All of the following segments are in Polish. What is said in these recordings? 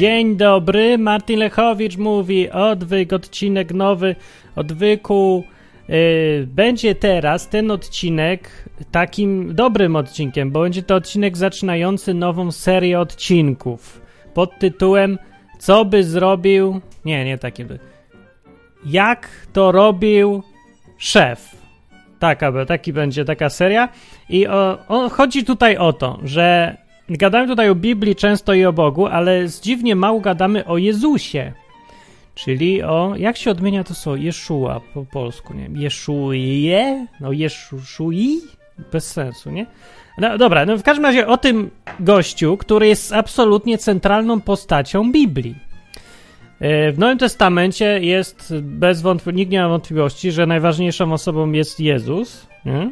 Dzień dobry, Martin Lechowicz mówi, odwyk, odcinek nowy, odwyku. Yy, będzie teraz ten odcinek takim dobrym odcinkiem, bo będzie to odcinek zaczynający nową serię odcinków pod tytułem Co by zrobił. Nie, nie taki. Jak to robił szef. Taka, taki będzie taka seria. I o, o, chodzi tutaj o to, że gadamy tutaj o Biblii często i o Bogu, ale dziwnie mało gadamy o Jezusie. Czyli o, jak się odmienia to słowo? Jeszua po polsku, nie. Jeszuje? No Jeszui? Bez sensu, nie? No dobra, no w każdym razie o tym gościu, który jest absolutnie centralną postacią Biblii. E, w Nowym Testamencie jest bez wątpliwości, nikt nie ma wątpliwości, że najważniejszą osobą jest Jezus. Nie?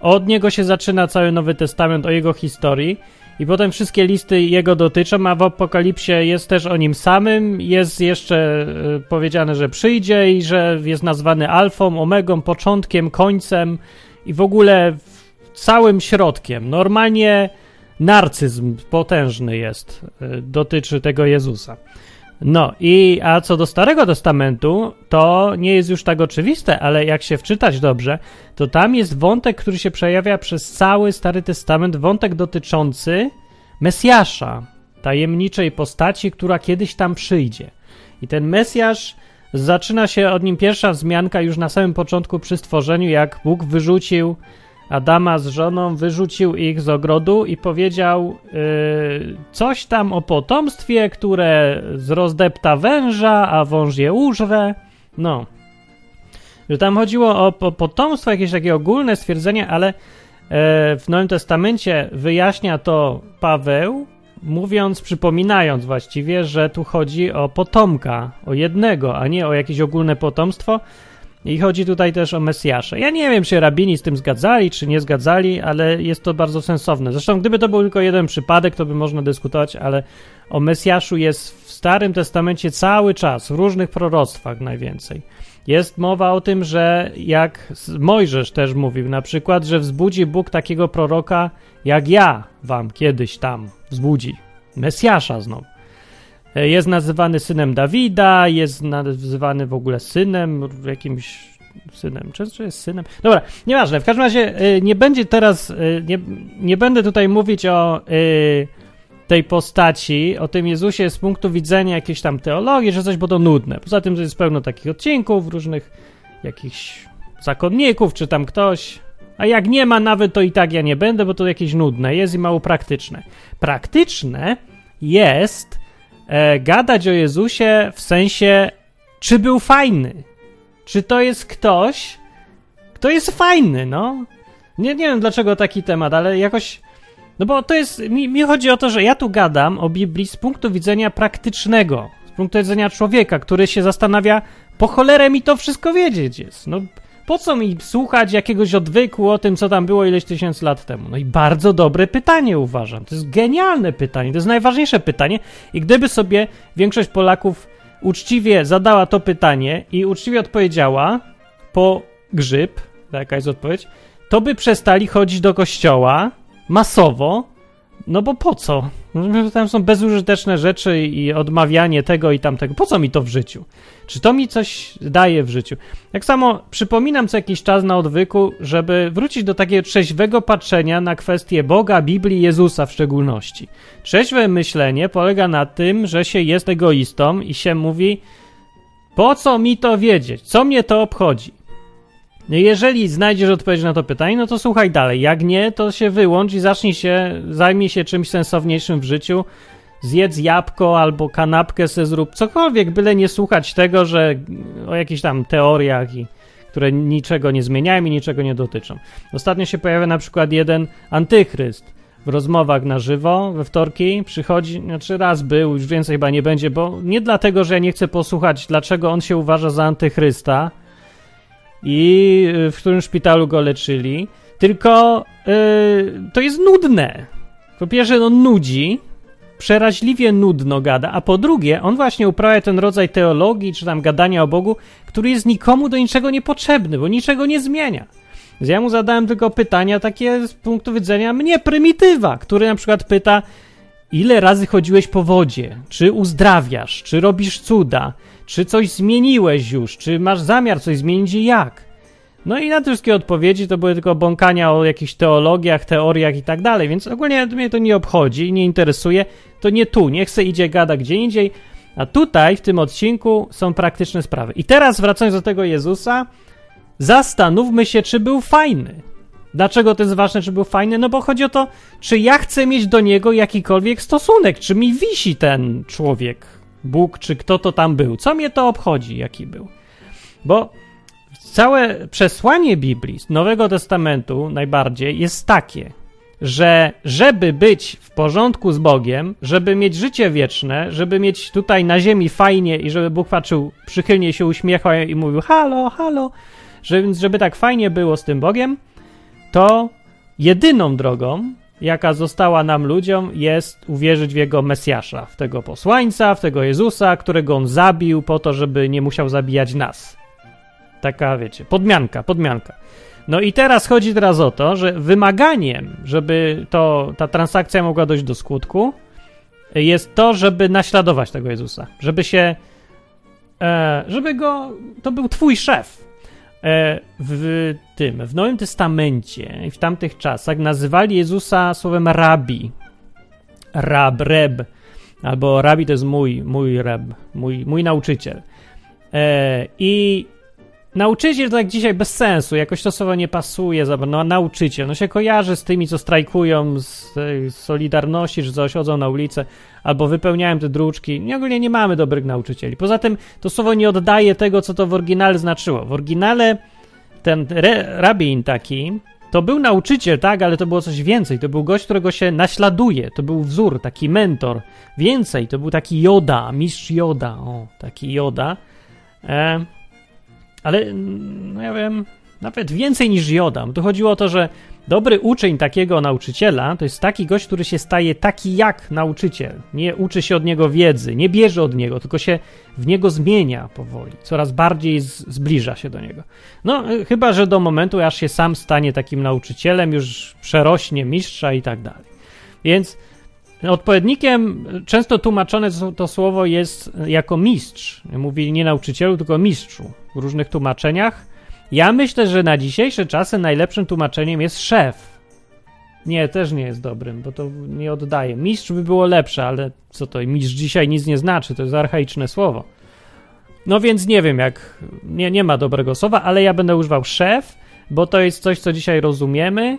Od niego się zaczyna cały Nowy Testament, o jego historii. I potem wszystkie listy jego dotyczą, a w Apokalipsie jest też o nim samym. Jest jeszcze y, powiedziane, że przyjdzie i że jest nazwany alfą, omegą, początkiem, końcem i w ogóle całym środkiem. Normalnie narcyzm potężny jest, y, dotyczy tego Jezusa. No i a co do Starego Testamentu, to nie jest już tak oczywiste, ale jak się wczytać dobrze, to tam jest wątek, który się przejawia przez cały Stary Testament, wątek dotyczący Mesjasza, tajemniczej postaci, która kiedyś tam przyjdzie. I ten Mesjasz zaczyna się od nim pierwsza wzmianka już na samym początku przy stworzeniu, jak Bóg wyrzucił Adama z żoną, wyrzucił ich z ogrodu i powiedział yy, coś tam o potomstwie, które zrozdepta węża, a wąż je użre. No. Że tam chodziło o, o potomstwo, jakieś takie ogólne stwierdzenie, ale yy, w Nowym Testamencie wyjaśnia to Paweł, mówiąc, przypominając właściwie, że tu chodzi o potomka, o jednego, a nie o jakieś ogólne potomstwo, i chodzi tutaj też o Mesjasza. Ja nie wiem, czy rabini z tym zgadzali, czy nie zgadzali, ale jest to bardzo sensowne. Zresztą, gdyby to był tylko jeden przypadek, to by można dyskutować, ale o Mesjaszu jest w Starym Testamencie cały czas, w różnych proroctwach najwięcej. Jest mowa o tym, że jak Mojżesz też mówił, na przykład, że wzbudzi Bóg takiego proroka, jak ja wam kiedyś tam wzbudzi. Mesjasza znowu. E, jest nazywany synem Dawida, jest nazywany w ogóle synem, jakimś synem, czy jest synem? Dobra, nieważne, w każdym razie e, nie będzie teraz, e, nie, nie będę tutaj mówić o tej postaci, o tym Jezusie z punktu widzenia jakiejś tam teologii, że coś, bo to nudne. Poza tym, że jest pełno takich odcinków, różnych jakichś zakonników, czy tam ktoś, a jak nie ma nawet, to i tak ja nie będę, bo to jakieś nudne jest i mało praktyczne. Praktyczne jest e, gadać o Jezusie w sensie, czy był fajny. Czy to jest ktoś, kto jest fajny, no. Nie, nie wiem dlaczego taki temat, ale jakoś. No bo to jest. Mi, mi chodzi o to, że ja tu gadam o Biblii z punktu widzenia praktycznego, z punktu widzenia człowieka, który się zastanawia, po cholerę mi to wszystko wiedzieć jest. No po co mi słuchać jakiegoś odwyku o tym, co tam było ileś tysięcy lat temu? No i bardzo dobre pytanie uważam. To jest genialne pytanie, to jest najważniejsze pytanie. I gdyby sobie większość Polaków uczciwie zadała to pytanie i uczciwie odpowiedziała po grzyb, taka jest odpowiedź, to by przestali chodzić do kościoła masowo, no bo po co? Tam są bezużyteczne rzeczy i odmawianie tego i tamtego. Po co mi to w życiu? Czy to mi coś daje w życiu? Tak samo przypominam co jakiś czas na odwyku, żeby wrócić do takiego trzeźwego patrzenia na kwestie Boga, Biblii, Jezusa w szczególności. Trzeźwe myślenie polega na tym, że się jest egoistą i się mówi, po co mi to wiedzieć? Co mnie to obchodzi? No jeżeli znajdziesz odpowiedź na to pytanie, no to słuchaj dalej. Jak nie, to się wyłącz i zacznij się, zajmij się czymś sensowniejszym w życiu. Zjedz jabłko albo kanapkę se zrób, cokolwiek, byle nie słuchać tego, że o jakichś tam teoriach i które niczego nie zmieniają i niczego nie dotyczą. Ostatnio się pojawia na przykład jeden antychryst w rozmowach na żywo we wtorki przychodzi, znaczy raz był, już więcej chyba nie będzie, bo nie dlatego, że ja nie chcę posłuchać, dlaczego on się uważa za antychrysta, i y, w którym szpitalu go leczyli, tylko yy, to jest nudne. Po pierwsze, on nudzi, przeraźliwie nudno gada, a po drugie, on właśnie uprawia ten rodzaj teologii, czy tam gadania o Bogu, który jest nikomu do niczego niepotrzebny, bo niczego nie zmienia. Więc ja mu zadałem tylko pytania takie z punktu widzenia mnie, prymitywa, który na przykład pyta, ile razy chodziłeś po wodzie, czy uzdrawiasz, czy robisz cuda, czy coś zmieniłeś już, czy masz zamiar coś zmienić i jak. No i na te wszystkie odpowiedzi to były tylko bąkania o jakichś teologiach, teoriach i tak dalej, więc ogólnie mnie to nie obchodzi, nie interesuje, to nie tu, nie chcę idzie gada gdzie indziej, a tutaj w tym odcinku są praktyczne sprawy. I teraz wracając do tego Jezusa, zastanówmy się, czy był fajny. Dlaczego to jest ważne, czy był fajny? No bo chodzi o to, czy ja chcę mieć do niego jakikolwiek stosunek, czy mi wisi ten człowiek, Bóg, czy kto to tam był. Co mnie to obchodzi, jaki był? Bo całe przesłanie Biblii, Nowego Testamentu najbardziej, jest takie, że żeby być w porządku z Bogiem, żeby mieć życie wieczne, żeby mieć tutaj na ziemi fajnie i żeby Bóg patrzył, przychylnie się uśmiechał i mówił halo, halo, żeby, żeby tak fajnie było z tym Bogiem, to jedyną drogą, jaka została nam ludziom, jest uwierzyć w jego Mesjasza, w tego posłańca, w tego Jezusa, którego on zabił po to, żeby nie musiał zabijać nas. Taka, wiecie, podmianka, podmianka. No i teraz chodzi teraz o to, że wymaganiem, żeby to, ta transakcja mogła dojść do skutku, jest to, żeby naśladować tego Jezusa. Żeby się, e, żeby go, to był twój szef. E, w tym, w Nowym Testamencie i w tamtych czasach nazywali Jezusa słowem rabi. Rab, reb. Albo rabi to jest mój, mój reb, mój, mój nauczyciel. E, I Nauczyciel to jak dzisiaj bez sensu, jakoś to słowo nie pasuje, no nauczyciel, no się kojarzy z tymi, co strajkują z Solidarności, że coś, na ulicę, albo wypełniają te druczki. Nie, ogólnie nie mamy dobrych nauczycieli. Poza tym to słowo nie oddaje tego, co to w oryginale znaczyło. W oryginale ten rabin taki, to był nauczyciel, tak, ale to było coś więcej. To był gość, którego się naśladuje. To był wzór, taki mentor. Więcej, to był taki Joda, mistrz Joda. O, taki Joda. E, ale, no ja wiem, nawet więcej niż Jodam. Tu chodziło o to, że dobry uczeń takiego nauczyciela to jest taki gość, który się staje taki jak nauczyciel. Nie uczy się od niego wiedzy, nie bierze od niego, tylko się w niego zmienia powoli. Coraz bardziej zbliża się do niego. No, y, chyba, że do momentu, aż się sam stanie takim nauczycielem, już przerośnie mistrza i tak dalej. Więc Odpowiednikiem, często tłumaczone to słowo jest jako mistrz. Mówi nie nauczycielu, tylko mistrzu w różnych tłumaczeniach. Ja myślę, że na dzisiejsze czasy najlepszym tłumaczeniem jest szef. Nie, też nie jest dobrym, bo to nie oddaje. Mistrz by było lepsze, ale co to? Mistrz dzisiaj nic nie znaczy, to jest archaiczne słowo. No więc nie wiem, jak. Nie, nie ma dobrego słowa, ale ja będę używał szef, bo to jest coś, co dzisiaj rozumiemy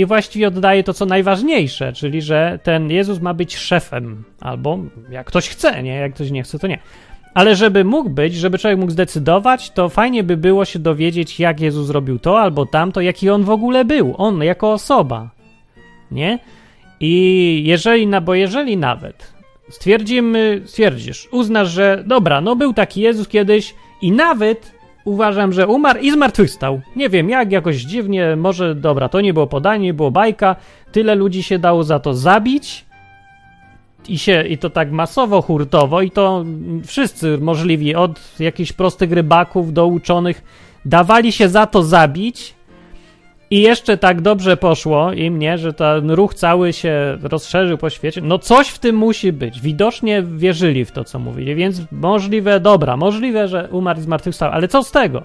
i właściwie oddaje to, co najważniejsze, czyli że ten Jezus ma być szefem, albo jak ktoś chce, nie? Jak ktoś nie chce, to nie. Ale żeby mógł być, żeby człowiek mógł zdecydować, to fajnie by było się dowiedzieć, jak Jezus zrobił to albo tamto, jaki on w ogóle był, on jako osoba, nie? I jeżeli, no bo jeżeli nawet stwierdzimy, stwierdzisz, uznasz, że dobra, no był taki Jezus kiedyś i nawet uważam, że umarł i zmartwychwstał. Nie wiem jak, jakoś dziwnie, może dobra, to nie było podanie, nie było bajka, tyle ludzi się dało za to zabić i się, i to tak masowo, hurtowo i to wszyscy możliwi, od jakichś prostych rybaków do uczonych, dawali się za to zabić i jeszcze tak dobrze poszło im, nie, że ten ruch cały się rozszerzył po świecie. No coś w tym musi być. Widocznie wierzyli w to, co mówili, więc możliwe, dobra, możliwe, że umarł i zmartwychwstał, ale co z tego?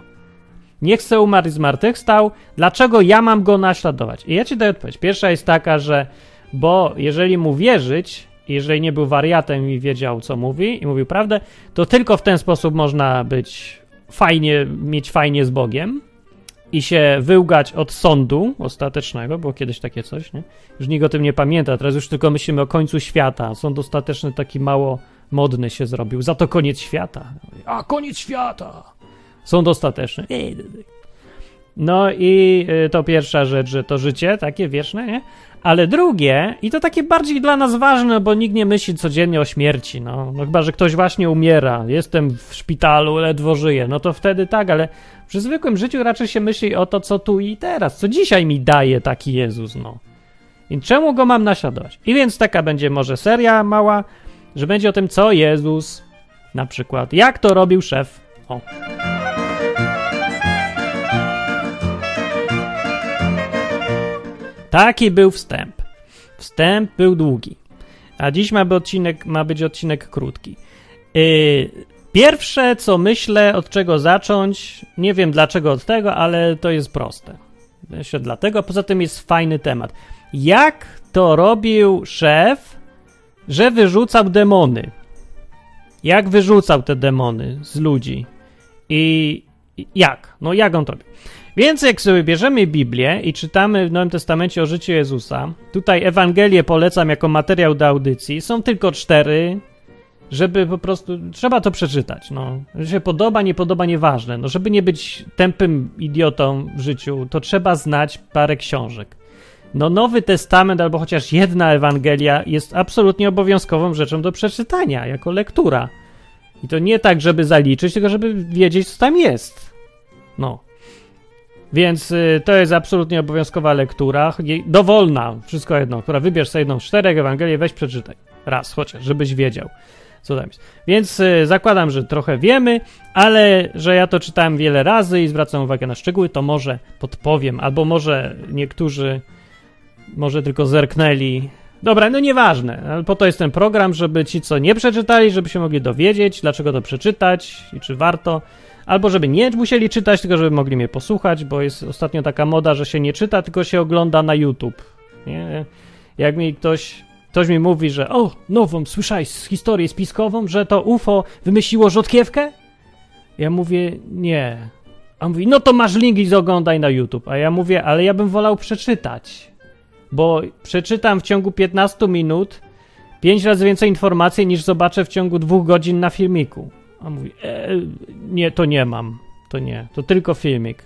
Nie chcę umarł i zmartwychwstał, dlaczego ja mam go naśladować? I ja ci daję odpowiedź. Pierwsza jest taka, że bo jeżeli mu wierzyć, jeżeli nie był wariatem i wiedział, co mówi i mówił prawdę, to tylko w ten sposób można być fajnie, mieć fajnie z Bogiem, i się wyłgać od sądu ostatecznego, było kiedyś takie coś, nie? Już nikt o tym nie pamięta, teraz już tylko myślimy o końcu świata. Sąd ostateczny taki mało modny się zrobił. Za to koniec świata. A, koniec świata! Sąd ostateczny. No i y, to pierwsza rzecz, że to życie takie wieczne, nie? Ale drugie, i to takie bardziej dla nas ważne, bo nikt nie myśli codziennie o śmierci, no. no chyba, że ktoś właśnie umiera, jestem w szpitalu, ledwo żyję, no to wtedy tak, ale przy zwykłym życiu raczej się myśli o to, co tu i teraz, co dzisiaj mi daje taki Jezus, no. I czemu go mam naśladować? I więc taka będzie może seria mała, że będzie o tym, co Jezus, na przykład, jak to robił szef. O. Taki był wstęp. Wstęp był długi. A dziś ma, być odcinek, ma być odcinek krótki. Yy, pierwsze, co myślę, od czego zacząć, nie wiem dlaczego od tego, ale to jest proste. Myślę dlatego, poza tym jest fajny temat. Jak to robił szef, że wyrzucał demony? Jak wyrzucał te demony z ludzi? I jak? No jak on to robił? Więc jak sobie bierzemy Biblię i czytamy w Nowym Testamencie o życiu Jezusa, tutaj Ewangelię polecam jako materiał do audycji, są tylko cztery, żeby po prostu, trzeba to przeczytać, no. Że się podoba, nie podoba, nieważne, no. Żeby nie być tępym idiotą w życiu, to trzeba znać parę książek. No Nowy Testament albo chociaż jedna Ewangelia jest absolutnie obowiązkową rzeczą do przeczytania, jako lektura. I to nie tak, żeby zaliczyć, tylko żeby wiedzieć, co tam jest. No. Więc y, to jest absolutnie obowiązkowa lektura, dowolna, wszystko jedno, która wybierz sobie jedną z czterech Ewangelii, weź przeczytaj. Raz, chociaż, żebyś wiedział, co tam jest. Więc y, zakładam, że trochę wiemy, ale że ja to czytałem wiele razy i zwracam uwagę na szczegóły, to może podpowiem, albo może niektórzy może tylko zerknęli. Dobra, no nieważne, po to jest ten program, żeby ci, co nie przeczytali, żeby się mogli dowiedzieć, dlaczego to przeczytać i czy warto albo żeby nie musieli czytać, tylko żeby mogli mnie posłuchać, bo jest ostatnio taka moda, że się nie czyta, tylko się ogląda na YouTube. Nie? Jak mi ktoś, ktoś mi mówi, że o, nową, słyszałeś z historię spiskową, że to UFO wymyśliło rzodkiewkę? Ja mówię, nie. A on mówi, no to masz link i oglądaj na YouTube. A ja mówię, ale ja bym wolał przeczytać, bo przeczytam w ciągu 15 minut 5 razy więcej informacji niż zobaczę w ciągu dwóch godzin na filmiku. A mówi, e, nie, to nie mam. To nie, to tylko filmik.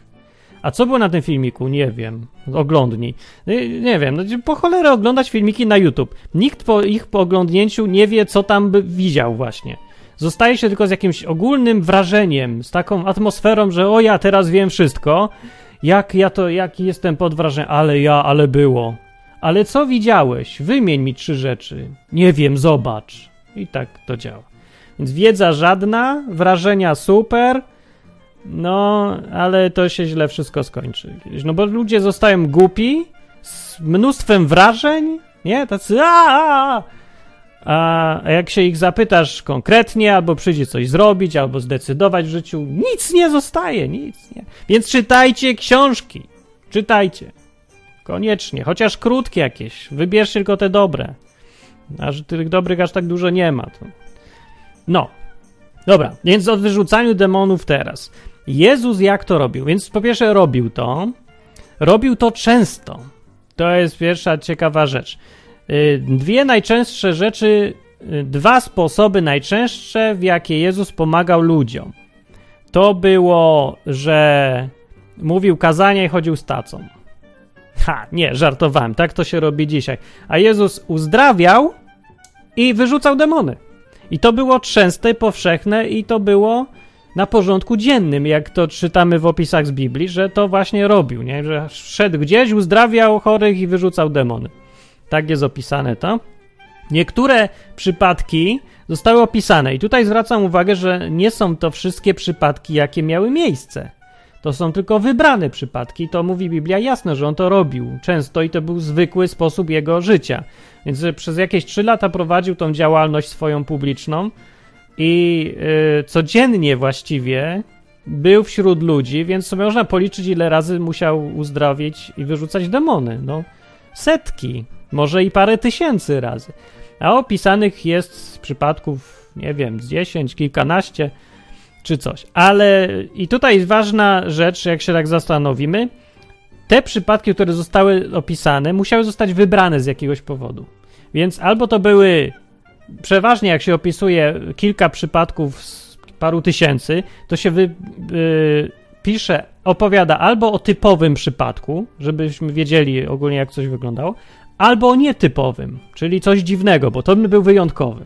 A co było na tym filmiku? Nie wiem. Oglądnij. Nie, no nie wiem, no, po cholerę oglądać filmiki na YouTube. Nikt po ich po oglądnięciu nie wie, co tam by widział właśnie. Zostaje się tylko z jakimś ogólnym wrażeniem, z taką atmosferą, że o ja teraz wiem wszystko. Jak ja to, jaki jestem pod wrażeniem, ale ja, ale było. Ale co widziałeś? Wymień mi trzy rzeczy. Nie wiem, zobacz. I tak to działa. Więc wiedza żadna, wrażenia super, no, ale to się źle wszystko skończy. No bo ludzie zostają głupi, z mnóstwem wrażeń, nie? Tacy a, a jak się ich zapytasz konkretnie, albo przyjdzie coś zrobić, albo zdecydować w życiu, nic nie zostaje, nic nie. Więc czytajcie książki. Czytajcie. Koniecznie, chociaż krótkie jakieś. Wybierz tylko te dobre. A że tych dobrych aż tak dużo nie ma. To no. Dobra, więc o wyrzucaniu demonów teraz. Jezus jak to robił? Więc po pierwsze robił to. Robił to często. To jest pierwsza ciekawa rzecz. Y, dwie najczęstsze rzeczy, y, dwa sposoby najczęstsze, w jakie Jezus pomagał ludziom. To było, że mówił kazania i chodził z tacą. Ha, nie, żartowałem, tak to się robi dzisiaj. A Jezus uzdrawiał i wyrzucał demony. I to było częste, powszechne i to było na porządku dziennym, jak to czytamy w opisach z Biblii, że to właśnie robił, nie? że szedł gdzieś, uzdrawiał chorych i wyrzucał demony. Tak jest opisane to. Niektóre przypadki zostały opisane i tutaj zwracam uwagę, że nie są to wszystkie przypadki, jakie miały miejsce. To są tylko wybrane przypadki. To mówi Biblia jasno, że on to robił często i to był zwykły sposób jego życia. Więc przez jakieś trzy lata prowadził tą działalność swoją publiczną i yy, codziennie właściwie był wśród ludzi, więc sobie można policzyć, ile razy musiał uzdrowić i wyrzucać demony. No, setki, może i parę tysięcy razy. A opisanych jest przypadków, nie wiem, z dziesięć, kilkanaście czy coś. Ale i tutaj jest ważna rzecz, jak się tak zastanowimy. Te przypadki, które zostały opisane, musiały zostać wybrane z jakiegoś powodu. Więc albo to były przeważnie, jak się opisuje kilka przypadków z paru tysięcy, to się wy, yy, pisze, opowiada albo o typowym przypadku, żebyśmy wiedzieli ogólnie, jak coś wyglądało, albo o nietypowym, czyli coś dziwnego, bo to był wyjątkowy.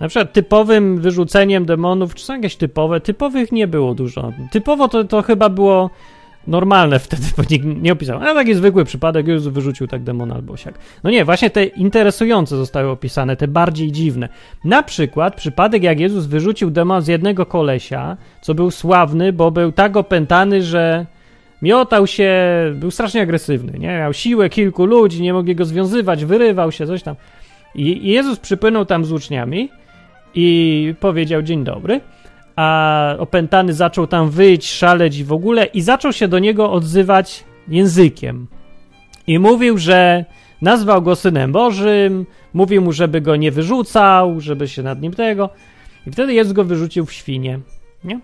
Na przykład typowym wyrzuceniem demonów, czy są jakieś typowe? Typowych nie było dużo. Typowo to, to chyba było normalne wtedy, bo nikt nie opisał. A taki zwykły przypadek, już wyrzucił tak demon albo siak. No nie, właśnie te interesujące zostały opisane, te bardziej dziwne. Na przykład przypadek, jak Jezus wyrzucił demon z jednego kolesia, co był sławny, bo był tak opętany, że miotał się, był strasznie agresywny, nie? Miał siłę kilku ludzi, nie mogli go związywać, wyrywał się, coś tam. I Jezus przypłynął tam z uczniami i powiedział dzień dobry, a opętany zaczął tam wyjść, szaleć i w ogóle i zaczął się do niego odzywać językiem. I mówił, że nazwał go synem Bożym, mówił mu, żeby go nie wyrzucał, żeby się nad nim tego. I wtedy Jezus go wyrzucił w świnie. Nie?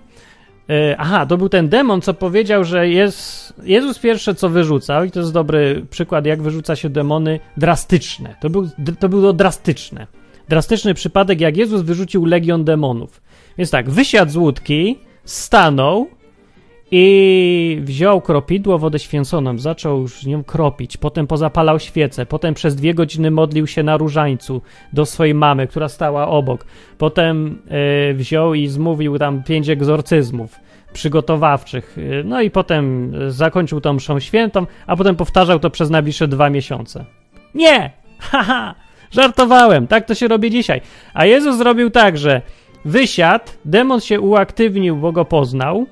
E, aha, to był ten demon, co powiedział, że jest. Jezus pierwsze co wyrzucał, i to jest dobry przykład, jak wyrzuca się demony drastyczne. To, był, to było drastyczne. Drastyczny przypadek, jak Jezus wyrzucił legion demonów. Więc tak, wysiadł z łódki, stanął i wziął kropidło, wodę święconą, zaczął już nią kropić, potem pozapalał świecę, potem przez dwie godziny modlił się na różańcu do swojej mamy, która stała obok. Potem y, wziął i zmówił tam pięć egzorcyzmów przygotowawczych. E, no i potem zakończył tą mszą świętą, a potem powtarzał to przez najbliższe dwa miesiące. Nie! Haha! Żartowałem, tak to się robi dzisiaj. A Jezus zrobił tak, że wysiadł, demon się uaktywnił, bo go poznał,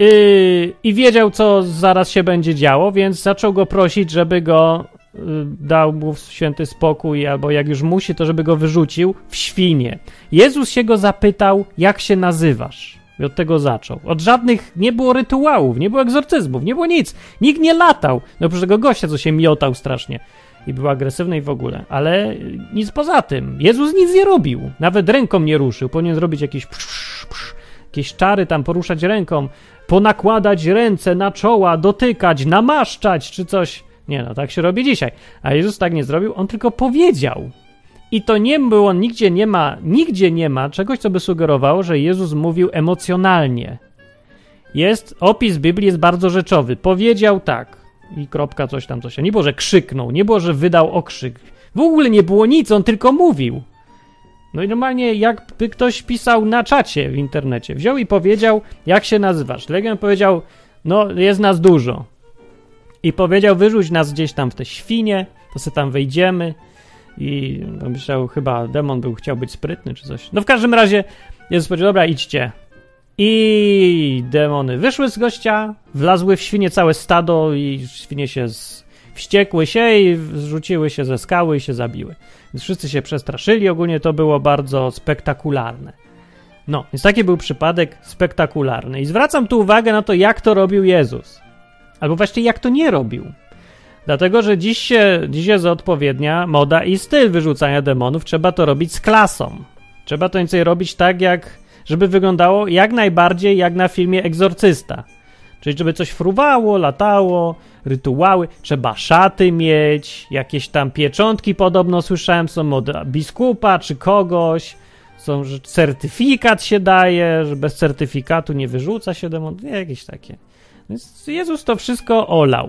Yy, I wiedział, co zaraz się będzie działo, więc zaczął go prosić, żeby go yy, dał mu święty spokój, albo jak już musi, to żeby go wyrzucił w świnie. Jezus się go zapytał, jak się nazywasz? I od tego zaczął. Od żadnych nie było rytuałów, nie było egzorcyzmów, nie było nic. Nikt nie latał. No oprócz tego gościa, co się miotał strasznie i był agresywny i w ogóle. Ale nic poza tym. Jezus nic nie robił. Nawet ręką nie ruszył. Powinien zrobić jakieś psz, psz, jakieś czary tam, poruszać ręką ponakładać ręce na czoła, dotykać, namaszczać czy coś. Nie no, tak się robi dzisiaj. A Jezus tak nie zrobił, on tylko powiedział. I to nie było, nigdzie nie ma, nigdzie nie ma czegoś, co by sugerowało, że Jezus mówił emocjonalnie. Jest, opis Biblii jest bardzo rzeczowy. Powiedział tak i kropka, coś tam, coś. Nie było, że krzyknął, nie było, że wydał okrzyk. W ogóle nie było nic, on tylko mówił. No i normalnie jakby ktoś pisał na czacie w internecie. Wziął i powiedział, jak się nazywasz. Legion powiedział, no jest nas dużo. I powiedział, wyrzuć nas gdzieś tam w te świnie, to sobie tam wejdziemy. I no, myślał, chyba demon był, chciał być sprytny czy coś. No w każdym razie Jezus powiedział, dobra, idźcie. I demony wyszły z gościa, wlazły w świnie całe stado i świnie się z... wściekły się i zrzuciły się ze skały i się zabiły. Więc wszyscy się przestraszyli, ogólnie to było bardzo spektakularne. No, więc taki był przypadek spektakularny. I zwracam tu uwagę na to, jak to robił Jezus. Albo właściwie jak to nie robił. Dlatego, że dziś, się, dziś jest odpowiednia moda i styl wyrzucania demonów. Trzeba to robić z klasą. Trzeba to więcej robić tak, jak żeby wyglądało jak najbardziej jak na filmie Egzorcysta. Czyli żeby coś fruwało, latało, rytuały, trzeba szaty mieć, jakieś tam pieczątki podobno słyszałem są od biskupa czy kogoś, są, że certyfikat się daje, że bez certyfikatu nie wyrzuca się demon, jakieś takie. Więc Jezus to wszystko olał.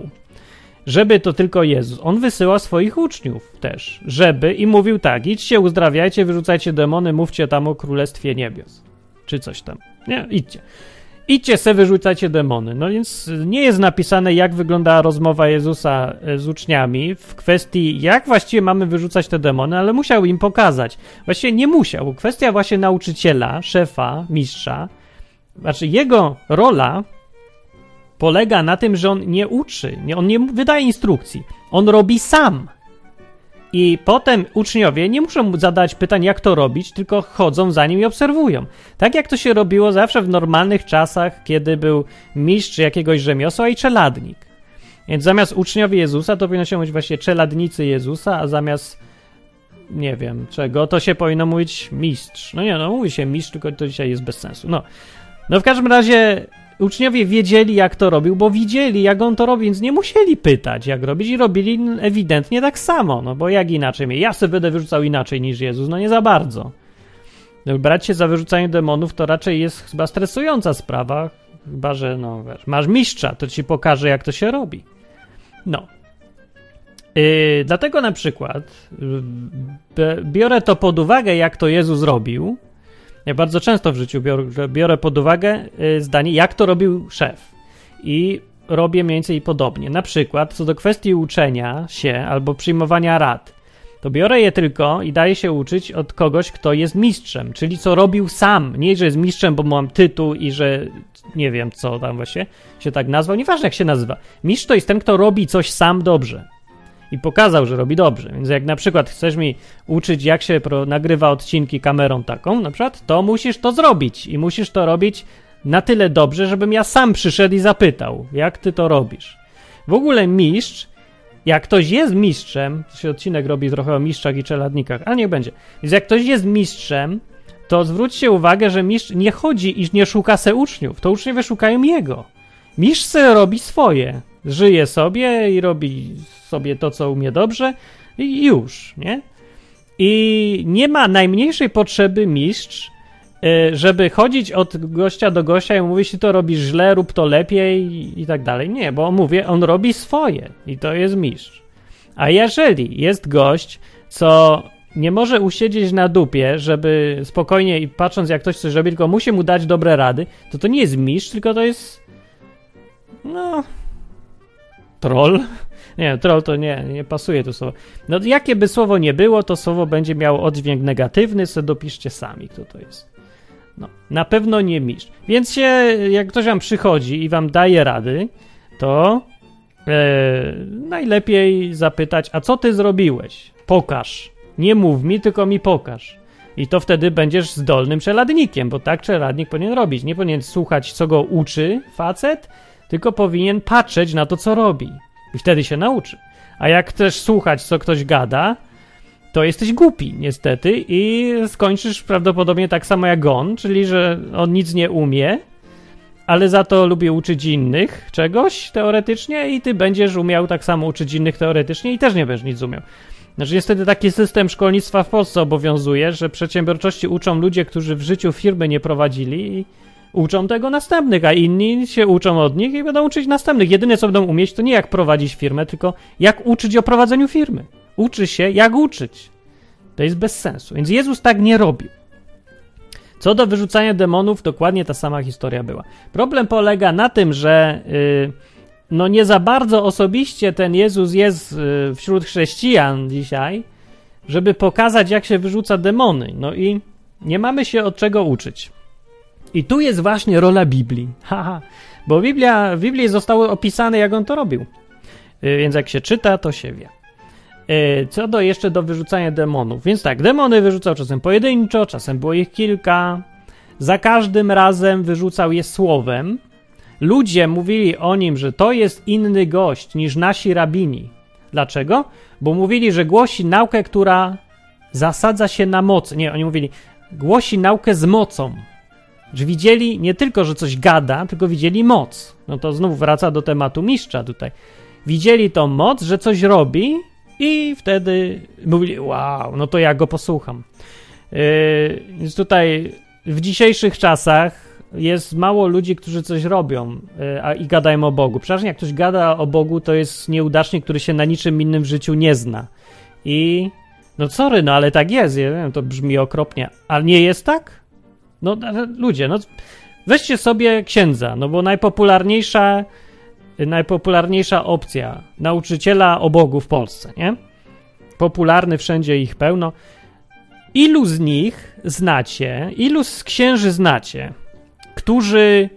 Żeby to tylko Jezus. On wysyła swoich uczniów też, żeby i mówił tak, idźcie, uzdrawiajcie, wyrzucajcie demony, mówcie tam o Królestwie Niebios. Czy coś tam. Nie, idźcie idźcie se, wyrzucajcie demony. No więc nie jest napisane, jak wygląda rozmowa Jezusa e, z uczniami w kwestii, jak właściwie mamy wyrzucać te demony, ale musiał im pokazać. Właściwie nie musiał. Kwestia właśnie nauczyciela, szefa, mistrza, znaczy jego rola polega na tym, że on nie uczy, nie, on nie wydaje instrukcji. On robi sam. I potem uczniowie nie muszą mu zadać pytań, jak to robić, tylko chodzą za nim i obserwują. Tak jak to się robiło zawsze w normalnych czasach, kiedy był mistrz jakiegoś rzemiosła i czeladnik. Więc zamiast uczniowie Jezusa, to powinno się mówić właśnie czeladnicy Jezusa, a zamiast nie wiem czego, to się powinno mówić mistrz. No nie, no mówi się mistrz, tylko to dzisiaj jest bez sensu. No, no w każdym razie uczniowie wiedzieli, jak to robił, bo widzieli, jak on to robi, więc nie musieli pytać, jak robić i robili ewidentnie tak samo, no bo jak inaczej? Ja sobie będę wyrzucał inaczej niż Jezus, no nie za bardzo. No, brać się za wyrzucanie demonów to raczej jest chyba stresująca sprawa, chyba, że no wiesz, masz mistrza, to ci pokaże, jak to się robi. No. Yy, dlatego na przykład yy, biorę to pod uwagę, jak to Jezus robił, ja bardzo często w życiu biorę, biorę pod uwagę y, zdanie, jak to robił szef. I robię mniej więcej podobnie. Na przykład co do kwestii uczenia się albo przyjmowania rad, to biorę je tylko i daję się uczyć od kogoś, kto jest mistrzem, czyli co robił sam. Nie, że jest mistrzem, bo mam tytuł i że nie wiem, co tam właśnie się tak nazwał. Nieważne, jak się nazywa. Mistrz to jest ten, kto robi coś sam dobrze. I pokazał, że robi dobrze. Więc jak na przykład chcesz mi uczyć, jak się nagrywa odcinki kamerą taką, na przykład, to musisz to zrobić i musisz to robić na tyle dobrze, żebym ja sam przyszedł i zapytał, jak ty to robisz. W ogóle mistrz, jak ktoś jest mistrzem, to się odcinek robi trochę o mistrzach i czeladnikach, ale niech będzie. Więc jak ktoś jest mistrzem, to zwróćcie uwagę, że mistrz nie chodzi i nie szuka se uczniów, to uczniowie szukają jego. Mistrz se robi swoje. Żyje sobie i robi sobie to, co umie dobrze i już, nie? I nie ma najmniejszej potrzeby mistrz, e, żeby chodzić od gościa do gościa i mówić, ty to robisz źle, rób to lepiej i tak dalej. Nie, bo mówię, on robi swoje i to jest mistrz. A jeżeli jest gość, co nie może usiedzieć na dupie, żeby spokojnie i patrząc jak ktoś coś robi, tylko musi mu dać dobre rady, to to nie jest mistrz, tylko to jest no troll. Nie, troll to nie, nie pasuje to słowo. No jakie by słowo nie było, to słowo będzie miało oddźwięk negatywny, sobie dopiszcie sami, kto to jest. No, na pewno nie mistrz. Więc się, jak ktoś wam przychodzi i wam daje rady, to e, najlepiej zapytać, a co ty zrobiłeś? Pokaż. Nie mów mi, tylko mi pokaż. I to wtedy będziesz zdolnym czeladnikiem, bo tak czeladnik powinien robić. Nie powinien słuchać, co go uczy facet, tylko powinien patrzeć na to, co robi. I wtedy się nauczy. A jak chcesz słuchać, co ktoś gada, to jesteś głupi, niestety, i skończysz prawdopodobnie tak samo jak on, czyli że on nic nie umie, ale za to lubi uczyć innych czegoś teoretycznie, i ty będziesz umiał tak samo uczyć innych teoretycznie, i też nie będziesz nic umiał. Znaczy, niestety taki system szkolnictwa w Polsce obowiązuje, że przedsiębiorczości uczą ludzie, którzy w życiu firmy nie prowadzili i uczą tego następnych, a inni się uczą od nich i będą uczyć następnych. Jedyne, co będą umieć, to nie jak prowadzić firmę, tylko jak uczyć o prowadzeniu firmy. Uczy się, jak uczyć. To jest bez sensu. Więc Jezus tak nie robił. Co do wyrzucania demonów, dokładnie ta sama historia była. Problem polega na tym, że yy, no nie za bardzo osobiście ten Jezus jest yy, wśród chrześcijan dzisiaj, żeby pokazać, jak się wyrzuca demony. No i nie mamy się od czego uczyć. I tu jest właśnie rola Biblii. Haha, bo Biblia, w Biblii zostało opisane, jak on to robił. Y, więc jak się czyta, to się wie. Y, co do jeszcze do wyrzucania demonów. Więc tak, demony wyrzucał czasem pojedynczo, czasem było ich kilka. Za każdym razem wyrzucał je słowem. Ludzie mówili o nim, że to jest inny gość niż nasi rabini. Dlaczego? Bo mówili, że głosi naukę, która zasadza się na moc. Nie, oni mówili, głosi naukę z mocą. Że widzieli nie tylko, że coś gada, tylko widzieli moc. No to znów wraca do tematu mistrza tutaj. Widzieli tą moc, że coś robi i wtedy mówili, wow, no to ja go posłucham. Yy, więc tutaj w dzisiejszych czasach jest mało ludzi, którzy coś robią yy, a, i gadają o Bogu. Przeważnie jak ktoś gada o Bogu, to jest nieudacznik, który się na niczym innym w życiu nie zna. I no sorry, no ale tak jest, ja wiem, to brzmi okropnie. Ale nie jest tak? No ludzie, no weźcie sobie księdza, no bo najpopularniejsza najpopularniejsza opcja nauczyciela o Bogu w Polsce, nie? Popularny wszędzie ich pełno. Ilu z nich znacie, ilu z księży znacie, którzy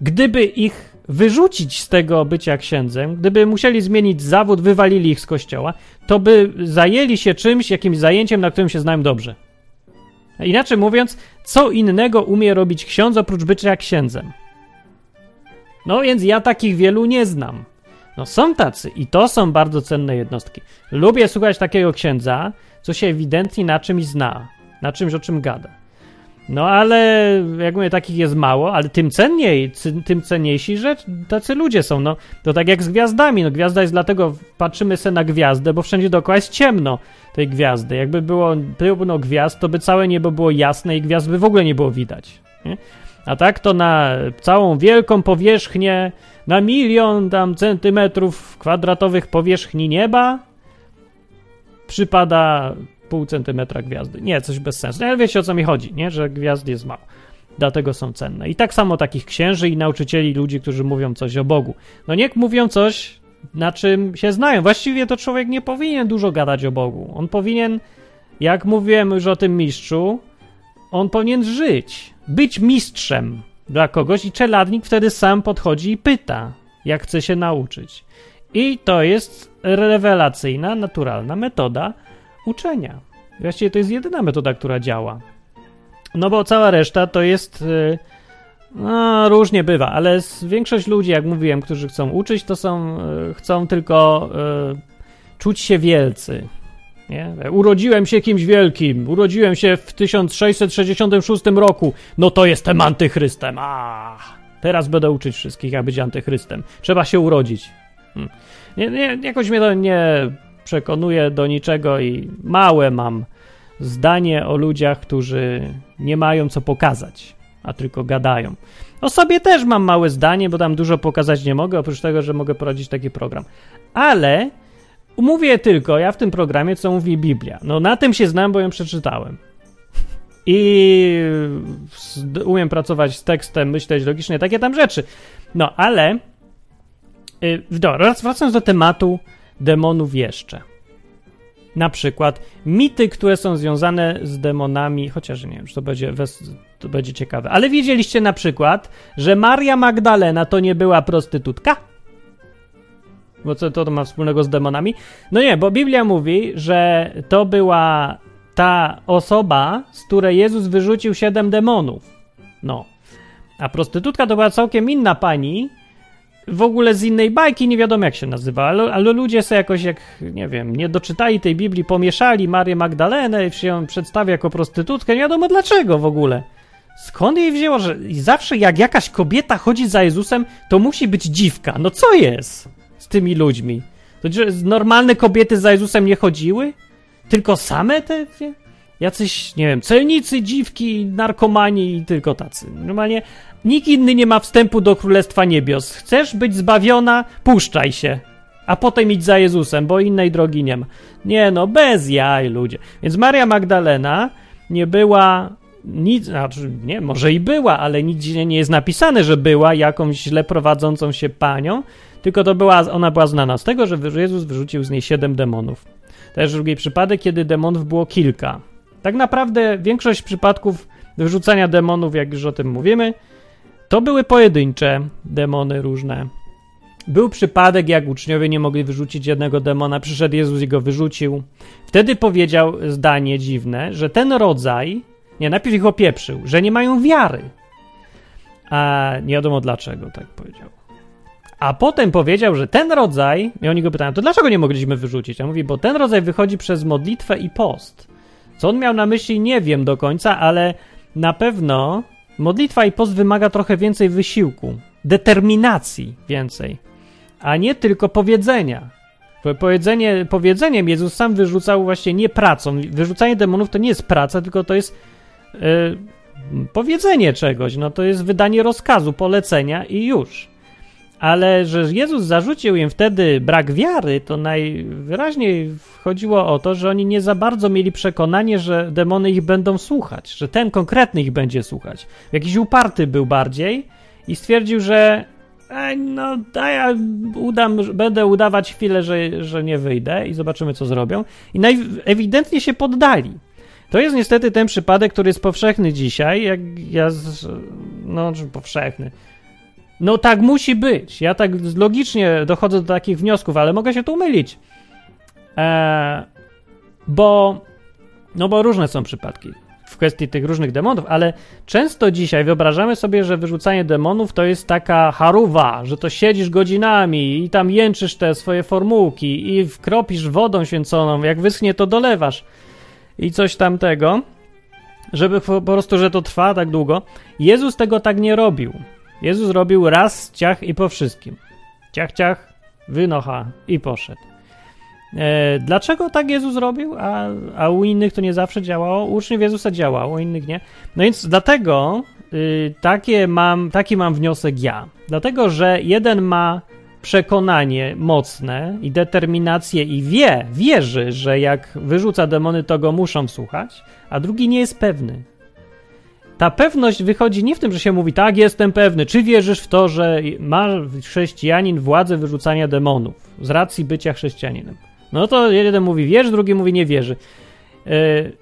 gdyby ich wyrzucić z tego bycia księdzem, gdyby musieli zmienić zawód, wywalili ich z kościoła, to by zajęli się czymś, jakimś zajęciem, na którym się znają dobrze. Inaczej mówiąc, co innego umie robić ksiądz oprócz bycia księdzem? No więc ja takich wielu nie znam. No są tacy i to są bardzo cenne jednostki. Lubię słuchać takiego księdza, co się ewidentnie na czymś zna, na czymś o czym gada. No ale jak mówię, takich jest mało, ale tym cenniej, tym cenniejsi, że tacy ludzie są. No to tak jak z gwiazdami. No gwiazda jest dlatego, patrzymy sobie na gwiazdę, bo wszędzie dookoła jest ciemno tej gwiazdy. Jakby było pełno gwiazd, to by całe niebo było jasne i gwiazd by w ogóle nie było widać. Nie? A tak to na całą wielką powierzchnię, na milion tam centymetrów kwadratowych powierzchni nieba przypada pół centymetra gwiazdy. Nie, coś bez sensu. No, ale wiecie o co mi chodzi, nie? Że gwiazd jest mało. Dlatego są cenne. I tak samo takich księży i nauczycieli, ludzi, którzy mówią coś o Bogu. No niech mówią coś, na czym się znają. Właściwie to człowiek nie powinien dużo gadać o Bogu. On powinien, jak mówiłem już o tym mistrzu, on powinien żyć, być mistrzem dla kogoś i czeladnik wtedy sam podchodzi i pyta, jak chce się nauczyć. I to jest rewelacyjna, naturalna metoda uczenia. Właściwie to jest jedyna metoda, która działa. No bo cała reszta to jest. Y, no, różnie bywa, ale większość ludzi, jak mówiłem, którzy chcą uczyć, to są, y, chcą tylko y, czuć się wielcy. Nie? Urodziłem się kimś wielkim, urodziłem się w 1666 roku, no to jestem antychrystem. A, teraz będę uczyć wszystkich, jak być antychrystem. Trzeba się urodzić. Hmm. Nie, nie, jakoś mnie to nie przekonuje do niczego i małe mam zdanie o ludziach, którzy nie mają co pokazać, a tylko gadają. O sobie też mam małe zdanie, bo tam dużo pokazać nie mogę, oprócz tego, że mogę prowadzić taki program. Ale mówię tylko ja w tym programie, co mówi Biblia. No na tym się znam, bo ją przeczytałem. I umiem pracować z tekstem, myśleć logicznie, takie tam rzeczy. No ale. Yy, dobra, wracając do tematu demonów jeszcze. Na przykład mity, które są związane z demonami, chociaż nie wiem, czy to będzie, to będzie ciekawe. Ale wiedzieliście na przykład, że Maria Magdalena to nie była prostytutka? Bo co to ma wspólnego z demonami? No nie, bo Biblia mówi, że to była ta osoba, z której Jezus wyrzucił siedem demonów. No. A prostytutka to była całkiem inna pani, w ogóle z innej bajki, nie wiadomo jak się nazywa, ale, ale ludzie sobie jakoś, jak nie wiem, nie doczytali tej Biblii, pomieszali Marię Magdalenę i się przedstawia jako prostytutkę, nie wiadomo dlaczego w ogóle. Skąd jej wzięło, że zawsze jak jakaś kobieta chodzi za Jezusem, to musi być dziwka. No co jest z tymi ludźmi? To że normalne kobiety za Jezusem nie chodziły? Tylko same te, jacyś, nie wiem, celnicy, dziwki, narkomani i tylko tacy. Normalnie nikt inny nie ma wstępu do Królestwa Niebios. Chcesz być zbawiona? Puszczaj się. A potem idź za Jezusem, bo innej drogi nie ma. Nie no, bez jaj, ludzie. Więc Maria Magdalena nie była nic, znaczy nie, może i była, ale nigdzie nie jest napisane, że była jakąś źle prowadzącą się panią, tylko to była, ona była znana z tego, że Jezus wyrzucił z niej siedem demonów. Też drugi przypadek, kiedy demonów było kilka. Tak naprawdę większość przypadków wyrzucania demonów, jak już o tym mówimy, to były pojedyncze demony różne. Był przypadek, jak uczniowie nie mogli wyrzucić jednego demona, przyszedł Jezus i go wyrzucił. Wtedy powiedział zdanie dziwne, że ten rodzaj, nie, najpierw ich opieprzył, że nie mają wiary. A nie wiadomo dlaczego tak powiedział. A potem powiedział, że ten rodzaj, i oni go pytają, to dlaczego nie mogliśmy wyrzucić? A mówi, bo ten rodzaj wychodzi przez modlitwę i post. Co on miał na myśli, nie wiem do końca, ale na pewno modlitwa i post wymaga trochę więcej wysiłku, determinacji więcej, a nie tylko powiedzenia. Powiedzenie, powiedzeniem Jezus sam wyrzucał właśnie nie pracą. Wyrzucanie demonów to nie jest praca, tylko to jest yy, powiedzenie czegoś. No to jest wydanie rozkazu, polecenia i już ale że Jezus zarzucił im wtedy brak wiary, to najwyraźniej chodziło o to, że oni nie za bardzo mieli przekonanie, że demony ich będą słuchać, że ten konkretny ich będzie słuchać. Jakiś uparty był bardziej i stwierdził, że no, ja udam, będę udawać chwilę, że, że nie wyjdę i zobaczymy, co zrobią. I ewidentnie się poddali. To jest niestety ten przypadek, który jest powszechny dzisiaj, jak ja, z, no, powszechny no tak musi być. Ja tak logicznie dochodzę do takich wniosków, ale mogę się tu mylić. Eee, bo, no bo różne są przypadki w kwestii tych różnych demonów, ale często dzisiaj wyobrażamy sobie, że wyrzucanie demonów to jest taka haruwa, że to siedzisz godzinami i tam jęczysz te swoje formułki i wkropisz wodą święconą, jak wyschnie to dolewasz i coś tamtego, żeby po prostu, że to trwa tak długo. Jezus tego tak nie robił. Jezus robił raz ciach i po wszystkim. Ciach, ciach, wynocha i poszedł. E, dlaczego tak Jezus robił, a, a u innych to nie zawsze działało? U uczniów Jezusa działało, u innych nie. No więc dlatego y, takie mam, taki mam wniosek ja. Dlatego, że jeden ma przekonanie mocne i determinację i wie, wierzy, że jak wyrzuca demony, to go muszą słuchać, a drugi nie jest pewny ta pewność wychodzi nie w tym, że się mówi, tak, jestem pewny, czy wierzysz w to, że ma chrześcijanin władzę wyrzucania demonów z racji bycia chrześcijaninem. No to jeden mówi wierzy, drugi mówi nie wierzy. Yy,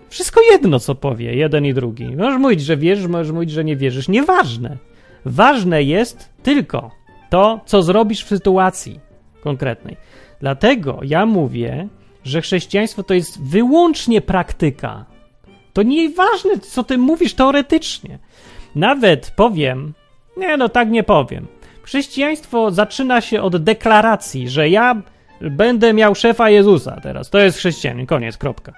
wszystko jedno, co powie jeden i drugi. Możesz mówić, że wierzysz, możesz mówić, że nie wierzysz. Nieważne. Ważne jest tylko to, co zrobisz w sytuacji. konkretnej. Dlatego ja mówię, że chrześcijaństwo to jest wyłącznie praktyka. To nieważne, co ty mówisz teoretycznie. Nawet powiem, nie no tak nie powiem. Chrześcijaństwo zaczyna się od deklaracji, że ja będę miał szefa Jezusa teraz. To jest chrześcijanin, koniec, kropka.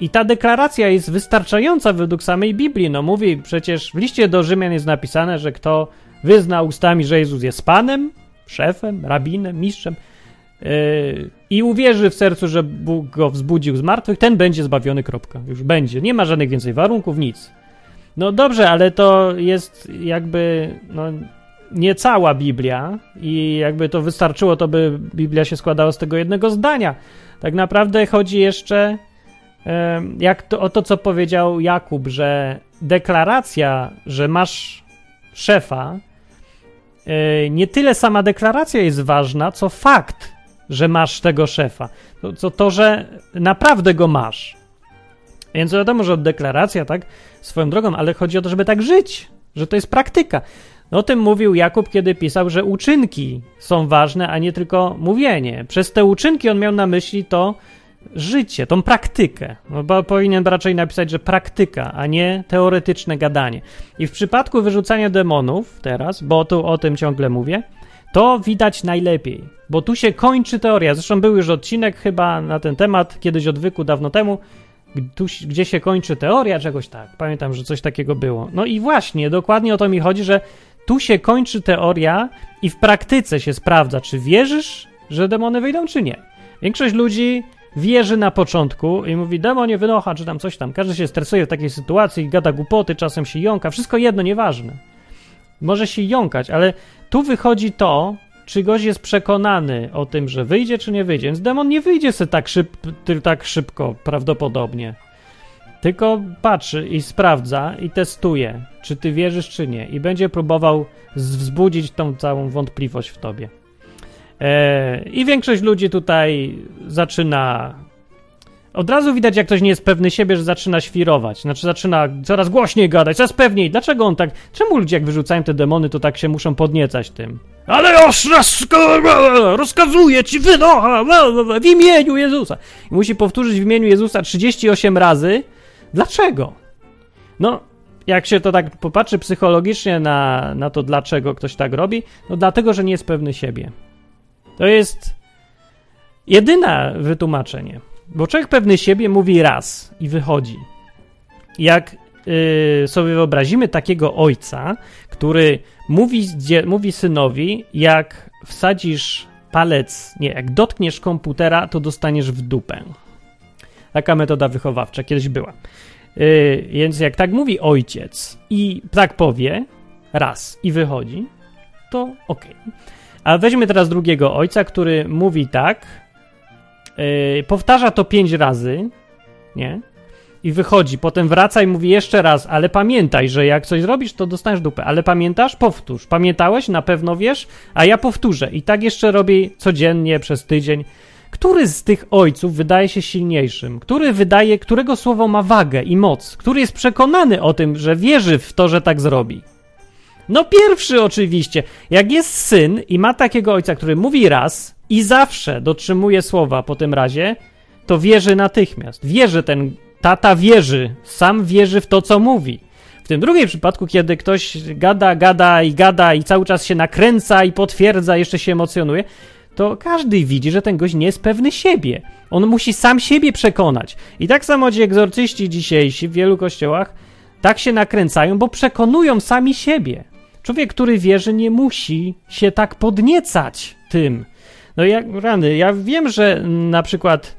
I ta deklaracja jest wystarczająca według samej Biblii. No mówi przecież w liście do Rzymian jest napisane, że kto wyzna ustami, że Jezus jest Panem, szefem, rabinem, mistrzem i uwierzy w sercu, że Bóg go wzbudził z martwych, ten będzie zbawiony, kropka. Już będzie. Nie ma żadnych więcej warunków, nic. No dobrze, ale to jest jakby no, nie cała Biblia i jakby to wystarczyło, to by Biblia się składała z tego jednego zdania. Tak naprawdę chodzi jeszcze jak to, o to, co powiedział Jakub, że deklaracja, że masz szefa, e, nie tyle sama deklaracja jest ważna, co fakt, że masz tego szefa. To, to, to że naprawdę go masz. Więc wiadomo, że deklaracja, tak, swoją drogą, ale chodzi o to, żeby tak żyć, że to jest praktyka. No, o tym mówił Jakub, kiedy pisał, że uczynki są ważne, a nie tylko mówienie. Przez te uczynki on miał na myśli to życie, tą praktykę. No, bo powinien raczej napisać, że praktyka, a nie teoretyczne gadanie. I w przypadku wyrzucania demonów teraz, bo tu o tym ciągle mówię, to widać najlepiej, bo tu się kończy teoria. Zresztą był już odcinek chyba na ten temat, kiedyś odwyku, dawno temu, gdzie się kończy teoria czegoś tak. Pamiętam, że coś takiego było. No i właśnie, dokładnie o to mi chodzi, że tu się kończy teoria i w praktyce się sprawdza, czy wierzysz, że demony wyjdą, czy nie. Większość ludzi wierzy na początku i mówi demonie wynocha, czy tam coś tam. Każdy się stresuje w takiej sytuacji, gada głupoty, czasem się jąka. Wszystko jedno, nieważne. Może się jąkać, ale tu wychodzi to, czy gość jest przekonany o tym, że wyjdzie, czy nie wyjdzie. Więc demon nie wyjdzie sobie tak, szyb, tak szybko, prawdopodobnie. Tylko patrzy i sprawdza i testuje, czy ty wierzysz, czy nie. I będzie próbował wzbudzić tą całą wątpliwość w tobie. E, I większość ludzi tutaj zaczyna. Od razu widać, jak ktoś nie jest pewny siebie, że zaczyna świrować. Znaczy, zaczyna coraz głośniej gadać, coraz pewniej. Dlaczego on tak. Czemu ludzie, jak wyrzucają te demony, to tak się muszą podniecać tym? Ale już rozkazuję ci wynocha w imieniu Jezusa. I musi powtórzyć w imieniu Jezusa 38 razy. Dlaczego? No, jak się to tak popatrzy psychologicznie na, na to, dlaczego ktoś tak robi, no dlatego, że nie jest pewny siebie. To jest jedyne wytłumaczenie. Bo człowiek pewny siebie mówi raz i wychodzi. Jak yy, sobie wyobrazimy takiego ojca, który mówi, mówi synowi, jak wsadzisz palec, nie, jak dotkniesz komputera, to dostaniesz w dupę. Taka metoda wychowawcza kiedyś była. Yy, więc jak tak mówi ojciec i tak powie raz i wychodzi, to. Okay. A weźmy teraz drugiego ojca, który mówi tak, yy, powtarza to pięć razy, nie? I wychodzi, potem wraca i mówi jeszcze raz, ale pamiętaj, że jak coś zrobisz, to dostaniesz dupę. Ale pamiętasz? Powtórz. Pamiętałeś? Na pewno wiesz? A ja powtórzę. I tak jeszcze robię codziennie przez tydzień. Który z tych ojców wydaje się silniejszym? Który wydaje, którego słowo ma wagę i moc? Który jest przekonany o tym, że wierzy w to, że tak zrobi? No pierwszy oczywiście. Jak jest syn i ma takiego ojca, który mówi raz i zawsze dotrzymuje słowa po tym razie, to wierzy natychmiast. Wierzy ten tata wierzy, sam wierzy w to, co mówi. W tym drugim przypadku, kiedy ktoś gada, gada i gada i cały czas się nakręca i potwierdza, jeszcze się emocjonuje, to każdy widzi, że ten gość nie jest pewny siebie. On musi sam siebie przekonać. I tak samo ci egzorcyści dzisiejsi w wielu kościołach tak się nakręcają, bo przekonują sami siebie. Człowiek, który wierzy, nie musi się tak podniecać tym. No jak rany, ja wiem, że na przykład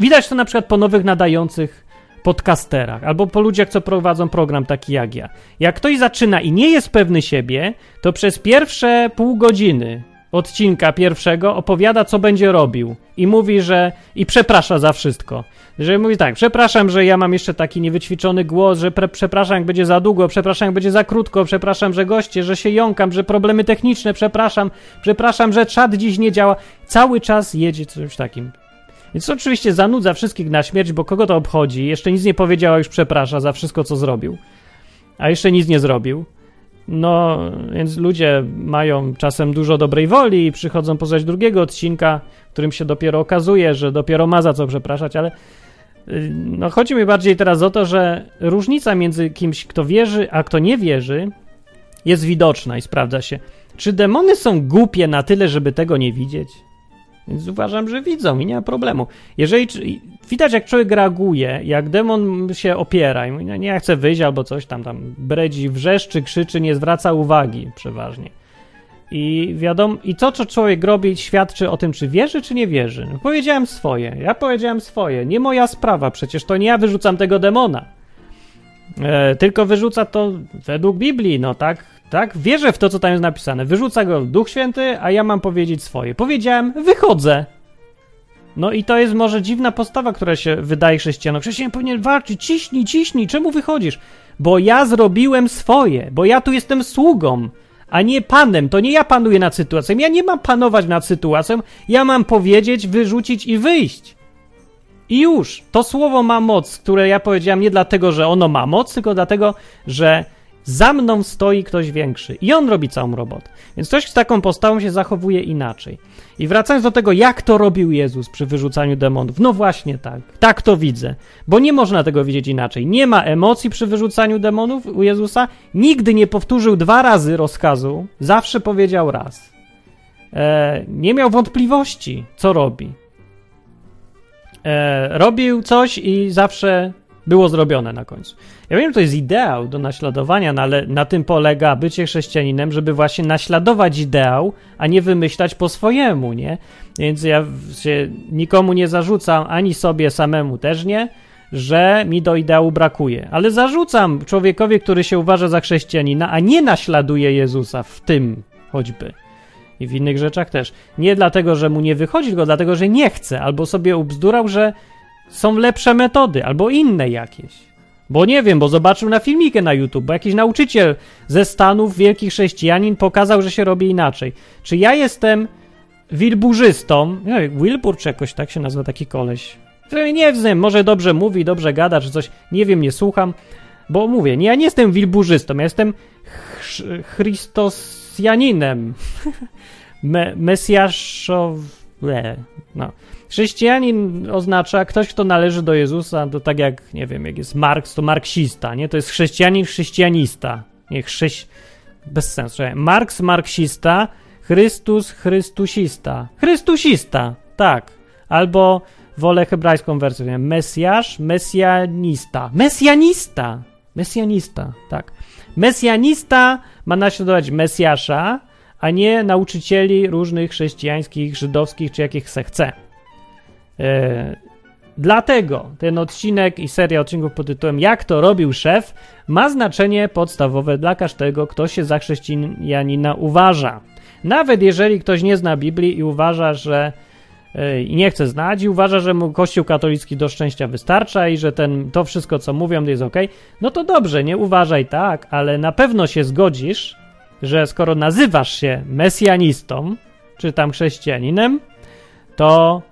widać to na przykład po nowych nadających podcasterach albo po ludziach, co prowadzą program taki jak ja. Jak ktoś zaczyna i nie jest pewny siebie, to przez pierwsze pół godziny odcinka pierwszego opowiada, co będzie robił i mówi, że i przeprasza za wszystko. Że mówi tak, przepraszam, że ja mam jeszcze taki niewyćwiczony głos, że pre, przepraszam, jak będzie za długo, przepraszam, jak będzie za krótko, przepraszam, że goście, że się jąkam, że problemy techniczne, przepraszam, przepraszam, że czat dziś nie działa. Cały czas jedzie coś takim. Więc oczywiście zanudza wszystkich na śmierć, bo kogo to obchodzi? Jeszcze nic nie powiedziała, już przeprasza za wszystko, co zrobił. A jeszcze nic nie zrobił. No, więc ludzie mają czasem dużo dobrej woli i przychodzą poznać drugiego odcinka, w którym się dopiero okazuje, że dopiero ma za co przepraszać, ale y, no, chodzi mi bardziej teraz o to, że różnica między kimś, kto wierzy, a kto nie wierzy, jest widoczna i sprawdza się. Czy demony są głupie na tyle, żeby tego nie widzieć? Więc uważam, że widzą i nie ma problemu. Jeżeli widać, jak człowiek reaguje, jak demon się opiera i mówi, no nie chcę wyjść albo coś tam, tam bredzi, wrzeszczy, krzyczy, nie zwraca uwagi przeważnie. I wiadomo, i to, co człowiek robi, świadczy o tym, czy wierzy, czy nie wierzy. No, powiedziałem swoje, ja powiedziałem swoje, nie moja sprawa, przecież to nie ja wyrzucam tego demona. E, tylko wyrzuca to według Biblii, no tak, tak? Wierzę w to, co tam jest napisane. Wyrzuca go Duch Święty, a ja mam powiedzieć swoje. Powiedziałem, wychodzę. No i to jest może dziwna postawa, która się wydaje chrześcijanom. Chrześcijan powinien walczyć, ciśnij, ciśnij, czemu wychodzisz? Bo ja zrobiłem swoje, bo ja tu jestem sługą, a nie panem. To nie ja panuję nad sytuacją. Ja nie mam panować nad sytuacją, ja mam powiedzieć, wyrzucić i wyjść. I już. To słowo ma moc, które ja powiedziałem nie dlatego, że ono ma moc, tylko dlatego, że za mną stoi ktoś większy i on robi całą robotę. Więc ktoś z taką postawą się zachowuje inaczej. I wracając do tego, jak to robił Jezus przy wyrzucaniu demonów. No właśnie tak. Tak to widzę. Bo nie można tego widzieć inaczej. Nie ma emocji przy wyrzucaniu demonów u Jezusa. Nigdy nie powtórzył dwa razy rozkazu. Zawsze powiedział raz. E, nie miał wątpliwości, co robi. E, robił coś i zawsze było zrobione na końcu. Ja wiem, to jest ideał do naśladowania, no ale na tym polega bycie chrześcijaninem, żeby właśnie naśladować ideał, a nie wymyślać po swojemu, nie? Więc ja się nikomu nie zarzucam, ani sobie samemu też nie, że mi do ideału brakuje. Ale zarzucam człowiekowi, który się uważa za chrześcijanina, a nie naśladuje Jezusa w tym choćby. I w innych rzeczach też. Nie dlatego, że mu nie wychodzi, tylko dlatego, że nie chce, albo sobie ubzdurał, że są lepsze metody, albo inne jakieś. Bo nie wiem, bo zobaczył na filmikę na YouTube, bo jakiś nauczyciel ze Stanów, wielki chrześcijanin, pokazał, że się robi inaczej. Czy ja jestem wilburzystą? Nie wiem, Wilbur czy jakoś tak się nazywa taki koleś. Nie wiem, może dobrze mówi, dobrze gada, czy coś. Nie wiem, nie słucham. Bo mówię, nie, ja nie jestem wilburzystą, ja jestem ch chrystosjaninem. Me mesjaszow... No. Chrześcijanin oznacza ktoś, kto należy do Jezusa, to tak jak, nie wiem, jak jest Marks, to marksista, nie? To jest chrześcijanin, chrześcijanista. Nie, chrześ... Bez sensu. Marks, marksista, Chrystus, chrystusista. Chrystusista, tak. Albo wolę hebrajską wersję, nie? Mesjasz, mesjanista. Mesjanista! Mesjanista, tak. Mesjanista ma naśladować Mesjasza, a nie nauczycieli różnych chrześcijańskich, żydowskich czy jakich se chce. E, dlatego ten odcinek i seria odcinków pod tytułem Jak to robił szef ma znaczenie podstawowe dla każdego, kto się za chrześcijanina uważa. Nawet jeżeli ktoś nie zna Biblii i uważa, że e, i nie chce znać i uważa, że mu Kościół katolicki do szczęścia wystarcza i że ten, to wszystko, co mówią, jest ok, no to dobrze, nie uważaj tak, ale na pewno się zgodzisz, że skoro nazywasz się mesjanistą, czy tam chrześcijaninem, to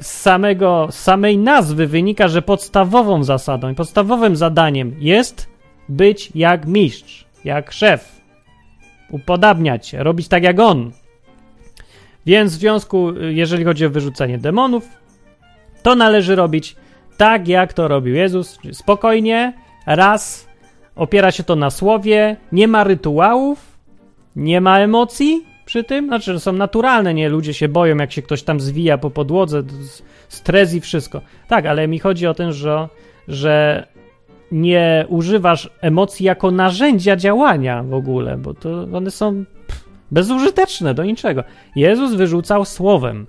z, samego, z samej nazwy wynika, że podstawową zasadą i podstawowym zadaniem jest być jak mistrz, jak szef, upodabniać się, robić tak jak on. Więc w związku, jeżeli chodzi o wyrzucenie demonów, to należy robić tak, jak to robił Jezus, spokojnie, raz, opiera się to na słowie, nie ma rytuałów, nie ma emocji, przy tym. Znaczy, że są naturalne, nie? Ludzie się boją, jak się ktoś tam zwija po podłodze, stres i wszystko. Tak, ale mi chodzi o ten, że, że nie używasz emocji jako narzędzia działania w ogóle, bo to one są bezużyteczne do niczego. Jezus wyrzucał słowem.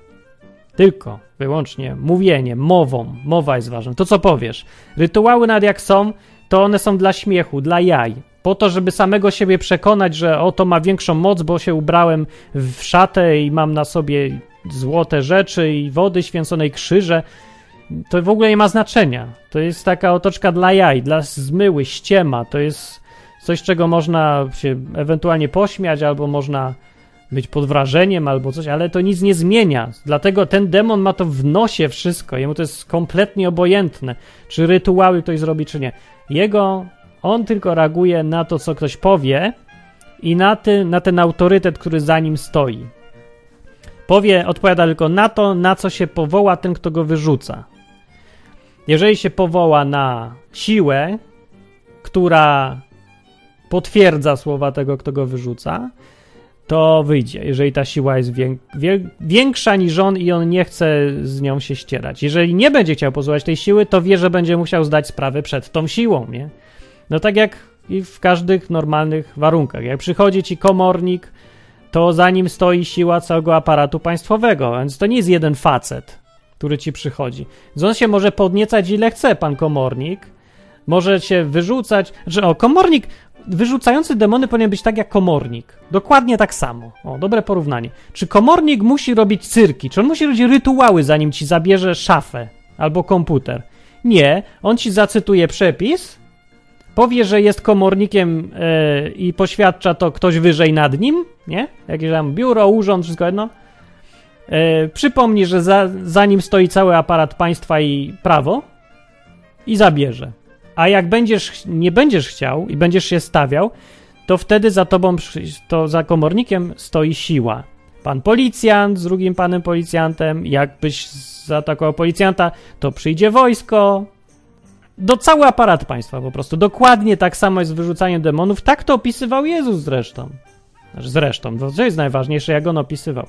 Tylko, wyłącznie mówieniem, mową. Mowa jest ważna. To, co powiesz. Rytuały nad jak są, to one są dla śmiechu, dla jaj po to, żeby samego siebie przekonać, że oto ma większą moc, bo się ubrałem w szatę i mam na sobie złote rzeczy i wody święconej krzyże. To w ogóle nie ma znaczenia. To jest taka otoczka dla jaj, dla zmyły, ściema. To jest coś, czego można się ewentualnie pośmiać, albo można być pod wrażeniem, albo coś, ale to nic nie zmienia. Dlatego ten demon ma to w nosie wszystko. Jemu to jest kompletnie obojętne, czy rytuały ktoś zrobi, czy nie. Jego on tylko reaguje na to, co ktoś powie i na, ty, na ten autorytet, który za nim stoi. Powie, odpowiada tylko na to, na co się powoła ten, kto go wyrzuca. Jeżeli się powoła na siłę, która potwierdza słowa tego, kto go wyrzuca, to wyjdzie, jeżeli ta siła jest większa niż on i on nie chce z nią się ścierać. Jeżeli nie będzie chciał pozwać tej siły, to wie, że będzie musiał zdać sprawę przed tą siłą, nie? No tak jak i w każdych normalnych warunkach. Jak przychodzi ci komornik, to za nim stoi siła całego aparatu państwowego, więc to nie jest jeden facet, który ci przychodzi. Więc on się może podniecać ile chce, pan komornik, może się wyrzucać, że o, komornik, wyrzucający demony powinien być tak jak komornik. Dokładnie tak samo. O, dobre porównanie. Czy komornik musi robić cyrki? Czy on musi robić rytuały, zanim ci zabierze szafę albo komputer? Nie, on ci zacytuje przepis, powie, że jest komornikiem yy, i poświadcza to ktoś wyżej nad nim, nie? Jakieś tam biuro, urząd, wszystko jedno. Yy, przypomni, że za, za nim stoi cały aparat państwa i prawo i zabierze. A jak będziesz, nie będziesz chciał i będziesz się stawiał, to wtedy za tobą, to za komornikiem stoi siła. Pan policjant z drugim panem policjantem, jakbyś zaatakował policjanta, to przyjdzie wojsko, do cały aparat państwa po prostu. Dokładnie tak samo jest z wyrzucaniem demonów. Tak to opisywał Jezus zresztą. Znaczy zresztą, to jest najważniejsze, jak on opisywał.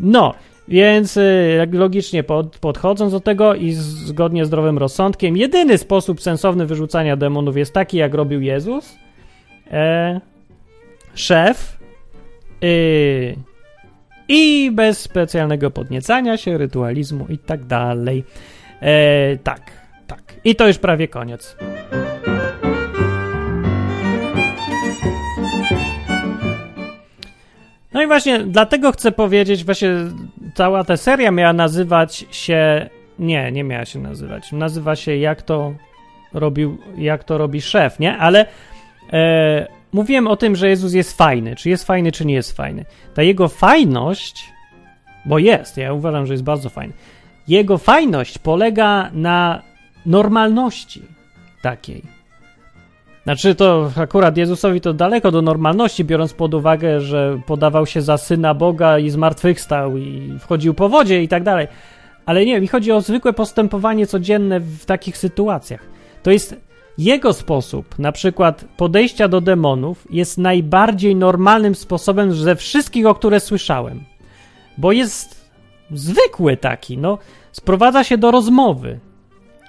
No, więc y, logicznie pod, podchodząc do tego i zgodnie z zdrowym rozsądkiem, jedyny sposób sensowny wyrzucania demonów jest taki, jak robił Jezus. E, szef y, i bez specjalnego podniecania się, rytualizmu i tak dalej. E, tak, tak. I to już prawie koniec. No i właśnie dlatego chcę powiedzieć, właśnie cała ta seria miała nazywać się. Nie, nie miała się nazywać. Nazywa się jak to robił, jak to robi szef, nie? Ale e, mówiłem o tym, że Jezus jest fajny. Czy jest fajny, czy nie jest fajny. Ta jego fajność, bo jest, ja uważam, że jest bardzo fajny. Jego fajność polega na normalności takiej. Znaczy to akurat Jezusowi to daleko do normalności, biorąc pod uwagę, że podawał się za syna Boga i zmartwychwstał i wchodził po wodzie i tak dalej. Ale nie, mi chodzi o zwykłe postępowanie codzienne w takich sytuacjach. To jest jego sposób, na przykład podejścia do demonów, jest najbardziej normalnym sposobem ze wszystkich, o które słyszałem. Bo jest zwykły taki, no, sprowadza się do rozmowy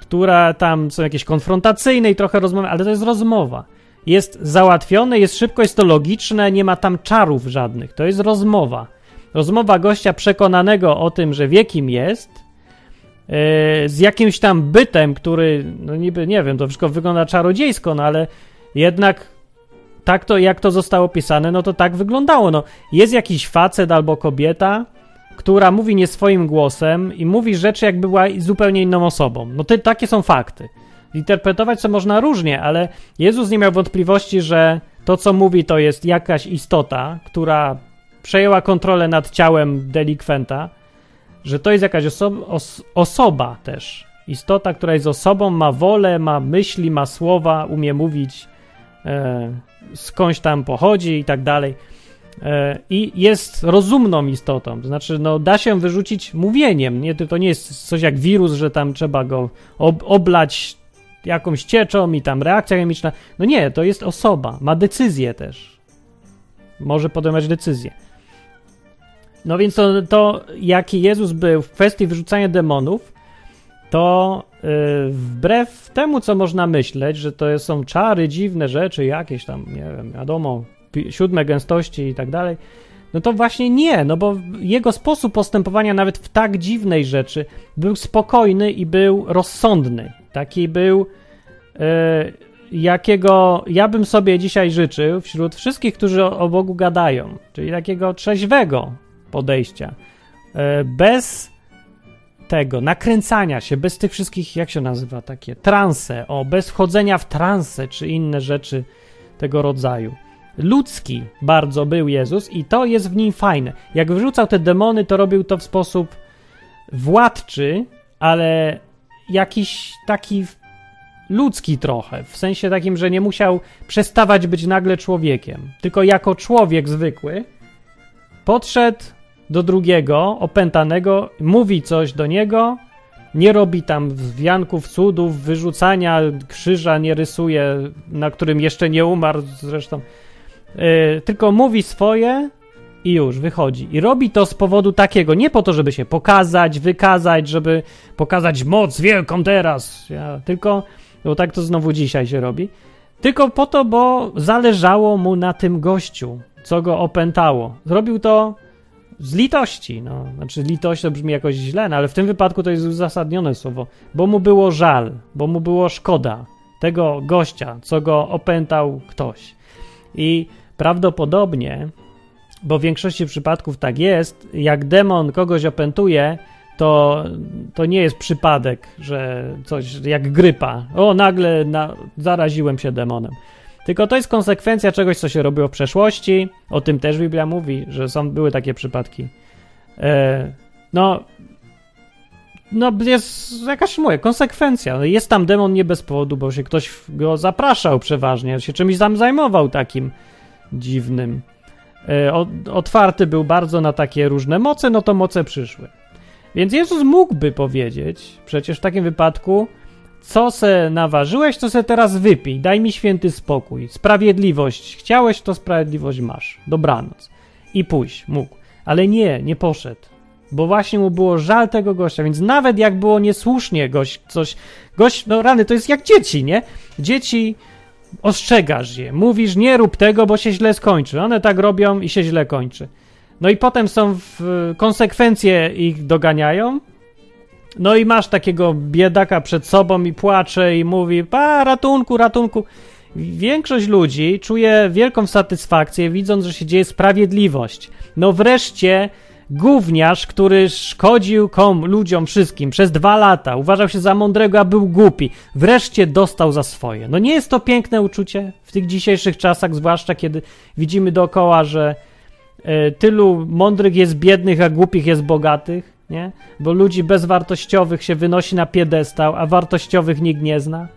która tam są jakieś konfrontacyjne i trochę rozmowy, ale to jest rozmowa. Jest załatwione, jest szybko, jest to logiczne, nie ma tam czarów żadnych. To jest rozmowa. Rozmowa gościa przekonanego o tym, że wie kim jest, yy, z jakimś tam bytem, który, no niby, nie wiem, to wszystko wygląda czarodziejsko, no ale jednak tak to, jak to zostało pisane, no to tak wyglądało. No, jest jakiś facet albo kobieta, która mówi nie swoim głosem i mówi rzeczy, jakby była zupełnie inną osobą. No to takie są fakty. Interpretować co można różnie, ale Jezus nie miał wątpliwości, że to, co mówi, to jest jakaś istota, która przejęła kontrolę nad ciałem delikwenta, że to jest jakaś oso os osoba też. Istota, która jest osobą, ma wolę, ma myśli, ma słowa, umie mówić, e, skądś tam pochodzi i tak dalej. E, i jest rozumną istotą. To znaczy, no, da się wyrzucić mówieniem. Nie, to nie jest coś jak wirus, że tam trzeba go ob oblać jakąś cieczą i tam reakcja chemiczna. No nie, to jest osoba, ma decyzję też. Może podejmować decyzję. No więc to, to jaki Jezus był w kwestii wyrzucania demonów, to yy, wbrew temu, co można myśleć, że to są czary, dziwne rzeczy, jakieś tam, nie wiem, wiadomo, siódme gęstości i tak dalej, no to właśnie nie, no bo jego sposób postępowania nawet w tak dziwnej rzeczy był spokojny i był rozsądny. Taki był, e, jakiego ja bym sobie dzisiaj życzył wśród wszystkich, którzy o, Bogu gadają, czyli takiego trzeźwego podejścia. E, bez tego nakręcania się, bez tych wszystkich, jak się nazywa, takie transe, o, bez wchodzenia w transe czy inne rzeczy tego rodzaju ludzki. Bardzo był Jezus i to jest w nim fajne. Jak wyrzucał te demony, to robił to w sposób władczy, ale jakiś taki ludzki trochę, w sensie takim, że nie musiał przestawać być nagle człowiekiem, tylko jako człowiek zwykły podszedł do drugiego, opętanego, mówi coś do niego, nie robi tam wianków, cudów, wyrzucania krzyża, nie rysuje, na którym jeszcze nie umarł zresztą, yy, tylko mówi swoje i już wychodzi. I robi to z powodu takiego, nie po to, żeby się pokazać, wykazać, żeby pokazać moc wielką teraz, ja, tylko, bo tak to znowu dzisiaj się robi, tylko po to, bo zależało mu na tym gościu, co go opętało. Zrobił to z litości, no. Znaczy litość to brzmi jakoś źle, no, ale w tym wypadku to jest uzasadnione słowo, bo mu było żal, bo mu było szkoda tego gościa, co go opętał ktoś. I prawdopodobnie, bo w większości przypadków tak jest, jak demon kogoś opętuje, to, to nie jest przypadek, że coś jak grypa. O, nagle na, zaraziłem się demonem. Tylko to jest konsekwencja czegoś, co się robiło w przeszłości. O tym też Biblia mówi, że są, były takie przypadki. E, no, no jest jakaś moja konsekwencja. No, jest tam demon nie bez powodu, bo się ktoś go zapraszał przeważnie, się czymś tam zajmował takim dziwnym. E, otwarty był bardzo na takie różne moce, no to moce przyszły. Więc Jezus mógłby powiedzieć, przecież w takim wypadku, co se naważyłeś, to se teraz wypij, daj mi święty spokój, sprawiedliwość, chciałeś, to sprawiedliwość masz, dobranoc. I pójść mógł, ale nie, nie poszedł, bo właśnie mu było żal tego gościa, więc nawet jak było niesłusznie gość, coś, gość, no rany, to jest jak dzieci, nie? Dzieci, ostrzegasz je, mówisz nie rób tego, bo się źle skończy, one tak robią i się źle kończy. No i potem są w, konsekwencje ich doganiają, no i masz takiego biedaka przed sobą i płacze i mówi, pa, ratunku, ratunku. Większość ludzi czuje wielką satysfakcję, widząc, że się dzieje sprawiedliwość. No wreszcie gówniarz, który szkodził kom, ludziom wszystkim przez dwa lata, uważał się za mądrego, a był głupi, wreszcie dostał za swoje. No nie jest to piękne uczucie w tych dzisiejszych czasach, zwłaszcza kiedy widzimy dookoła, że y, tylu mądrych jest biednych, a głupich jest bogatych nie? Bo ludzi bezwartościowych się wynosi na piedestał, a wartościowych nikt nie zna.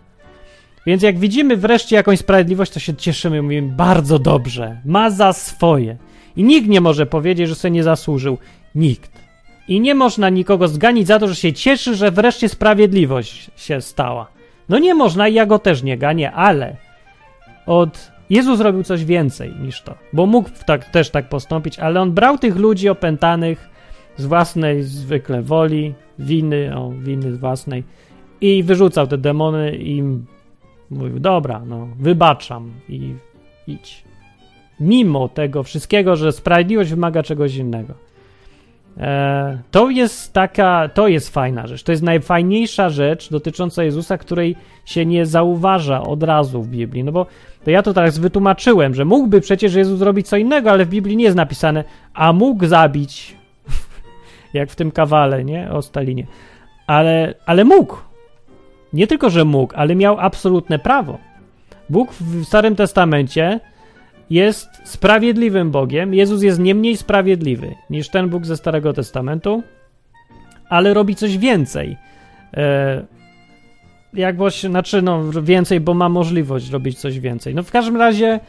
Więc jak widzimy wreszcie jakąś sprawiedliwość, to się cieszymy mówimy bardzo dobrze, ma za swoje. I nikt nie może powiedzieć, że sobie nie zasłużył. Nikt. I nie można nikogo zganić za to, że się cieszy, że wreszcie sprawiedliwość się stała. No nie można i ja go też nie ganię, ale od Jezus zrobił coś więcej niż to, bo mógł tak, też tak postąpić, ale on brał tych ludzi opętanych, z własnej zwykle woli, winy, o, winy własnej i wyrzucał te demony i mówił, dobra, no, wybaczam i idź. Mimo tego wszystkiego, że sprawiedliwość wymaga czegoś innego. E, to jest taka, to jest fajna rzecz. To jest najfajniejsza rzecz dotycząca Jezusa, której się nie zauważa od razu w Biblii. No bo to ja to teraz wytłumaczyłem, że mógłby przecież Jezus zrobić co innego, ale w Biblii nie jest napisane, a mógł zabić jak w tym kawale, nie? O Stalinie. Ale, ale mógł. Nie tylko, że mógł, ale miał absolutne prawo. Bóg w Starym Testamencie jest sprawiedliwym Bogiem. Jezus jest nie mniej sprawiedliwy niż ten Bóg ze Starego Testamentu, ale robi coś więcej. E, jak właśnie, znaczy, no, więcej, bo ma możliwość robić coś więcej. No, w każdym razie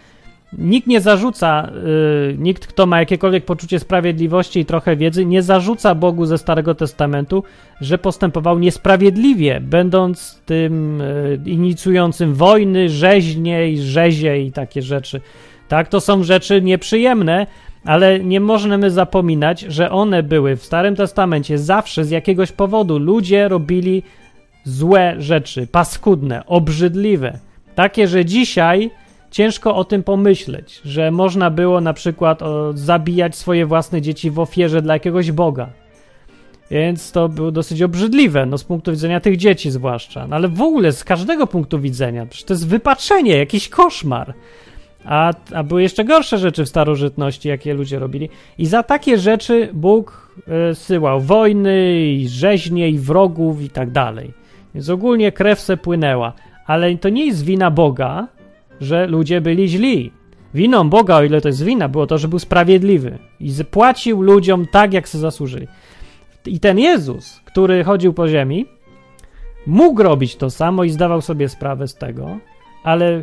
Nikt nie zarzuca, yy, nikt, kto ma jakiekolwiek poczucie sprawiedliwości i trochę wiedzy, nie zarzuca Bogu ze Starego Testamentu, że postępował niesprawiedliwie, będąc tym yy, inicjującym wojny, rzeźnie i rzezie i takie rzeczy. Tak, to są rzeczy nieprzyjemne, ale nie możemy zapominać, że one były w Starym Testamencie zawsze z jakiegoś powodu. Ludzie robili złe rzeczy, paskudne, obrzydliwe. Takie, że dzisiaj ciężko o tym pomyśleć, że można było na przykład o, zabijać swoje własne dzieci w ofierze dla jakiegoś Boga. Więc to było dosyć obrzydliwe, no z punktu widzenia tych dzieci zwłaszcza. No ale w ogóle z każdego punktu widzenia, przecież to jest wypaczenie, jakiś koszmar. A, a były jeszcze gorsze rzeczy w starożytności, jakie ludzie robili. I za takie rzeczy Bóg y, syłał wojny, i rzeźnie, i wrogów, i tak dalej. Więc ogólnie krew se płynęła. Ale to nie jest wina Boga, że ludzie byli źli. Winą Boga, o ile to jest wina, było to, że był sprawiedliwy i zapłacił ludziom tak, jak się zasłużyli. I ten Jezus, który chodził po ziemi, mógł robić to samo i zdawał sobie sprawę z tego, ale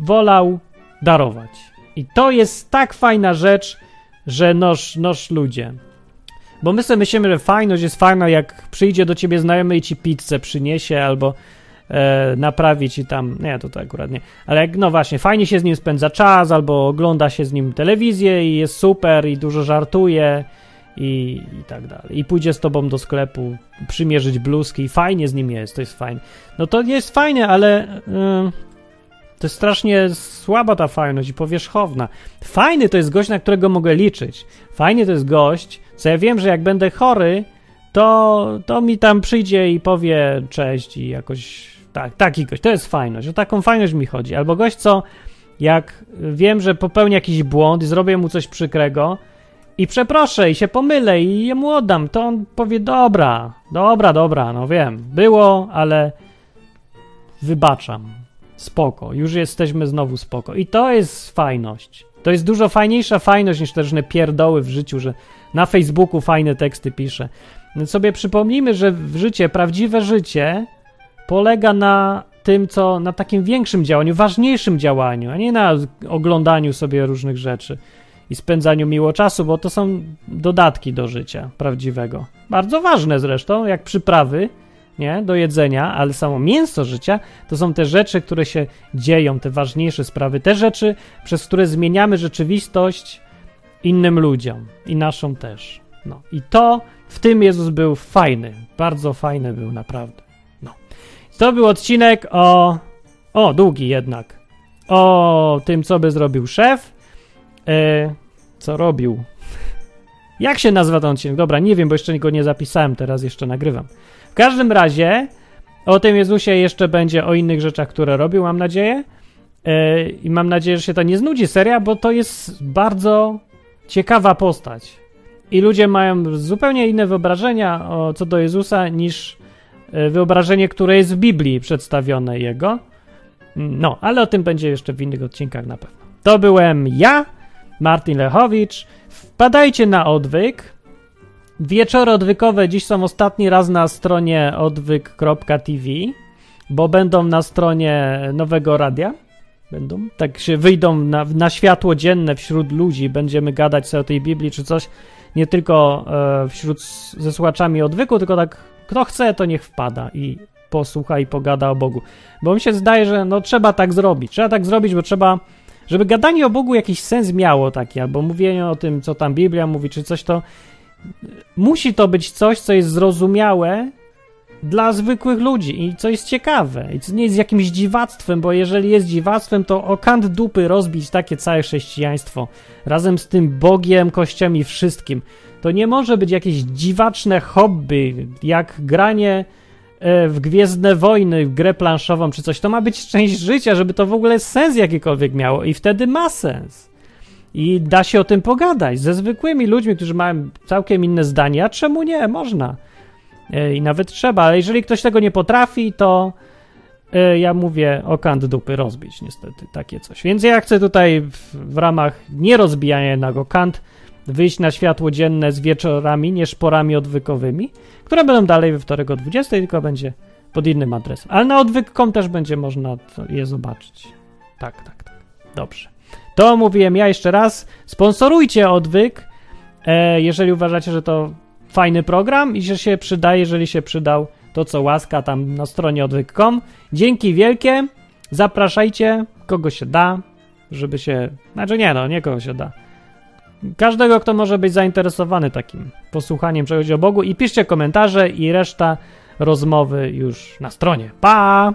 wolał darować. I to jest tak fajna rzecz, że noż, noż ludzie. Bo my sobie myślimy, że fajność jest fajna, jak przyjdzie do ciebie znajomy i ci pizzę przyniesie, albo e, naprawi ci tam, nie, to to akurat nie, ale jak, no właśnie, fajnie się z nim spędza czas, albo ogląda się z nim telewizję i jest super i dużo żartuje i, i tak dalej. I pójdzie z tobą do sklepu przymierzyć bluzki i fajnie z nim jest, to jest fajne. No to jest fajne, ale y, to jest strasznie słaba ta fajność i powierzchowna. Fajny to jest gość, na którego mogę liczyć. Fajny to jest gość, co ja wiem, że jak będę chory, to, to mi tam przyjdzie i powie cześć i jakoś tak, taki gość. To jest fajność. O taką fajność mi chodzi. Albo gość, co jak wiem, że popełni jakiś błąd i zrobię mu coś przykrego, i przeproszę i się pomylę i jemu oddam, to on powie dobra, dobra, dobra, no wiem, było, ale wybaczam. Spoko, już jesteśmy znowu spoko. I to jest fajność. To jest dużo fajniejsza fajność niż te różne pierdoły w życiu, że na Facebooku fajne teksty piszę. Sobie przypomnijmy, że w życie, prawdziwe życie polega na tym, co na takim większym działaniu, ważniejszym działaniu, a nie na oglądaniu sobie różnych rzeczy i spędzaniu miło czasu, bo to są dodatki do życia prawdziwego. Bardzo ważne zresztą, jak przyprawy, nie, do jedzenia, ale samo mięso życia to są te rzeczy, które się dzieją, te ważniejsze sprawy, te rzeczy, przez które zmieniamy rzeczywistość innym ludziom i naszą też. No i to w tym Jezus był fajny, bardzo fajny był naprawdę. No. To był odcinek o o, długi jednak. O tym, co by zrobił szef. E, co robił? Jak się nazywa ten odcinek? Dobra, nie wiem, bo jeszcze go nie zapisałem, teraz jeszcze nagrywam. W każdym razie o tym Jezusie jeszcze będzie o innych rzeczach, które robił, mam nadzieję. E, I mam nadzieję, że się to nie znudzi seria, bo to jest bardzo ciekawa postać. I ludzie mają zupełnie inne wyobrażenia o, co do Jezusa niż e, wyobrażenie, które jest w Biblii przedstawione jego. No, ale o tym będzie jeszcze w innych odcinkach na pewno. To byłem ja. Martin Lechowicz. Wpadajcie na odwyk. Wieczory odwykowe dziś są ostatni raz na stronie odwyk.tv, bo będą na stronie nowego radia. Będą, tak się wyjdą na, na światło dzienne wśród ludzi, będziemy gadać sobie o tej Biblii czy coś, nie tylko e, wśród ze słuchaczami odwyku, tylko tak kto chce, to niech wpada i posłucha i pogada o Bogu. Bo mi się zdaje, że no trzeba tak zrobić. Trzeba tak zrobić, bo trzeba żeby gadanie o Bogu jakiś sens miało taki, albo mówienie o tym, co tam Biblia mówi, czy coś, to musi to być coś, co jest zrozumiałe dla zwykłych ludzi i co jest ciekawe i co nie jest jakimś dziwactwem, bo jeżeli jest dziwactwem, to o kant dupy rozbić takie całe chrześcijaństwo razem z tym Bogiem, kościem i wszystkim. To nie może być jakieś dziwaczne hobby, jak granie E, w Gwiezdne Wojny, w grę planszową czy coś. To ma być część życia, żeby to w ogóle sens jakikolwiek miało i wtedy ma sens. I da się o tym pogadać ze zwykłymi ludźmi, którzy mają całkiem inne zdania. Czemu nie? Można. E, I nawet trzeba, ale jeżeli ktoś tego nie potrafi, to e, ja mówię o kant dupy rozbić, niestety, takie coś. Więc ja chcę tutaj w, w ramach nie rozbijania jednego kant wyjść na światło dzienne z wieczorami, nie szporami odwykowymi, które będą dalej we wtorek o 20, tylko będzie pod innym adresem. Ale na odwyk.com też będzie można je zobaczyć. Tak, tak, tak. Dobrze. To mówiłem ja jeszcze raz. Sponsorujcie odwyk, e, jeżeli uważacie, że to fajny program i że się przydaje, jeżeli się przydał, to co łaska tam na stronie odwyk.com. Dzięki wielkie. Zapraszajcie kogo się da, żeby się. Znaczy nie, no, nie kogo się da każdego, kto może być zainteresowany takim posłuchaniem czegoś o Bogu i piszcie komentarze i reszta rozmowy już na stronie. Pa!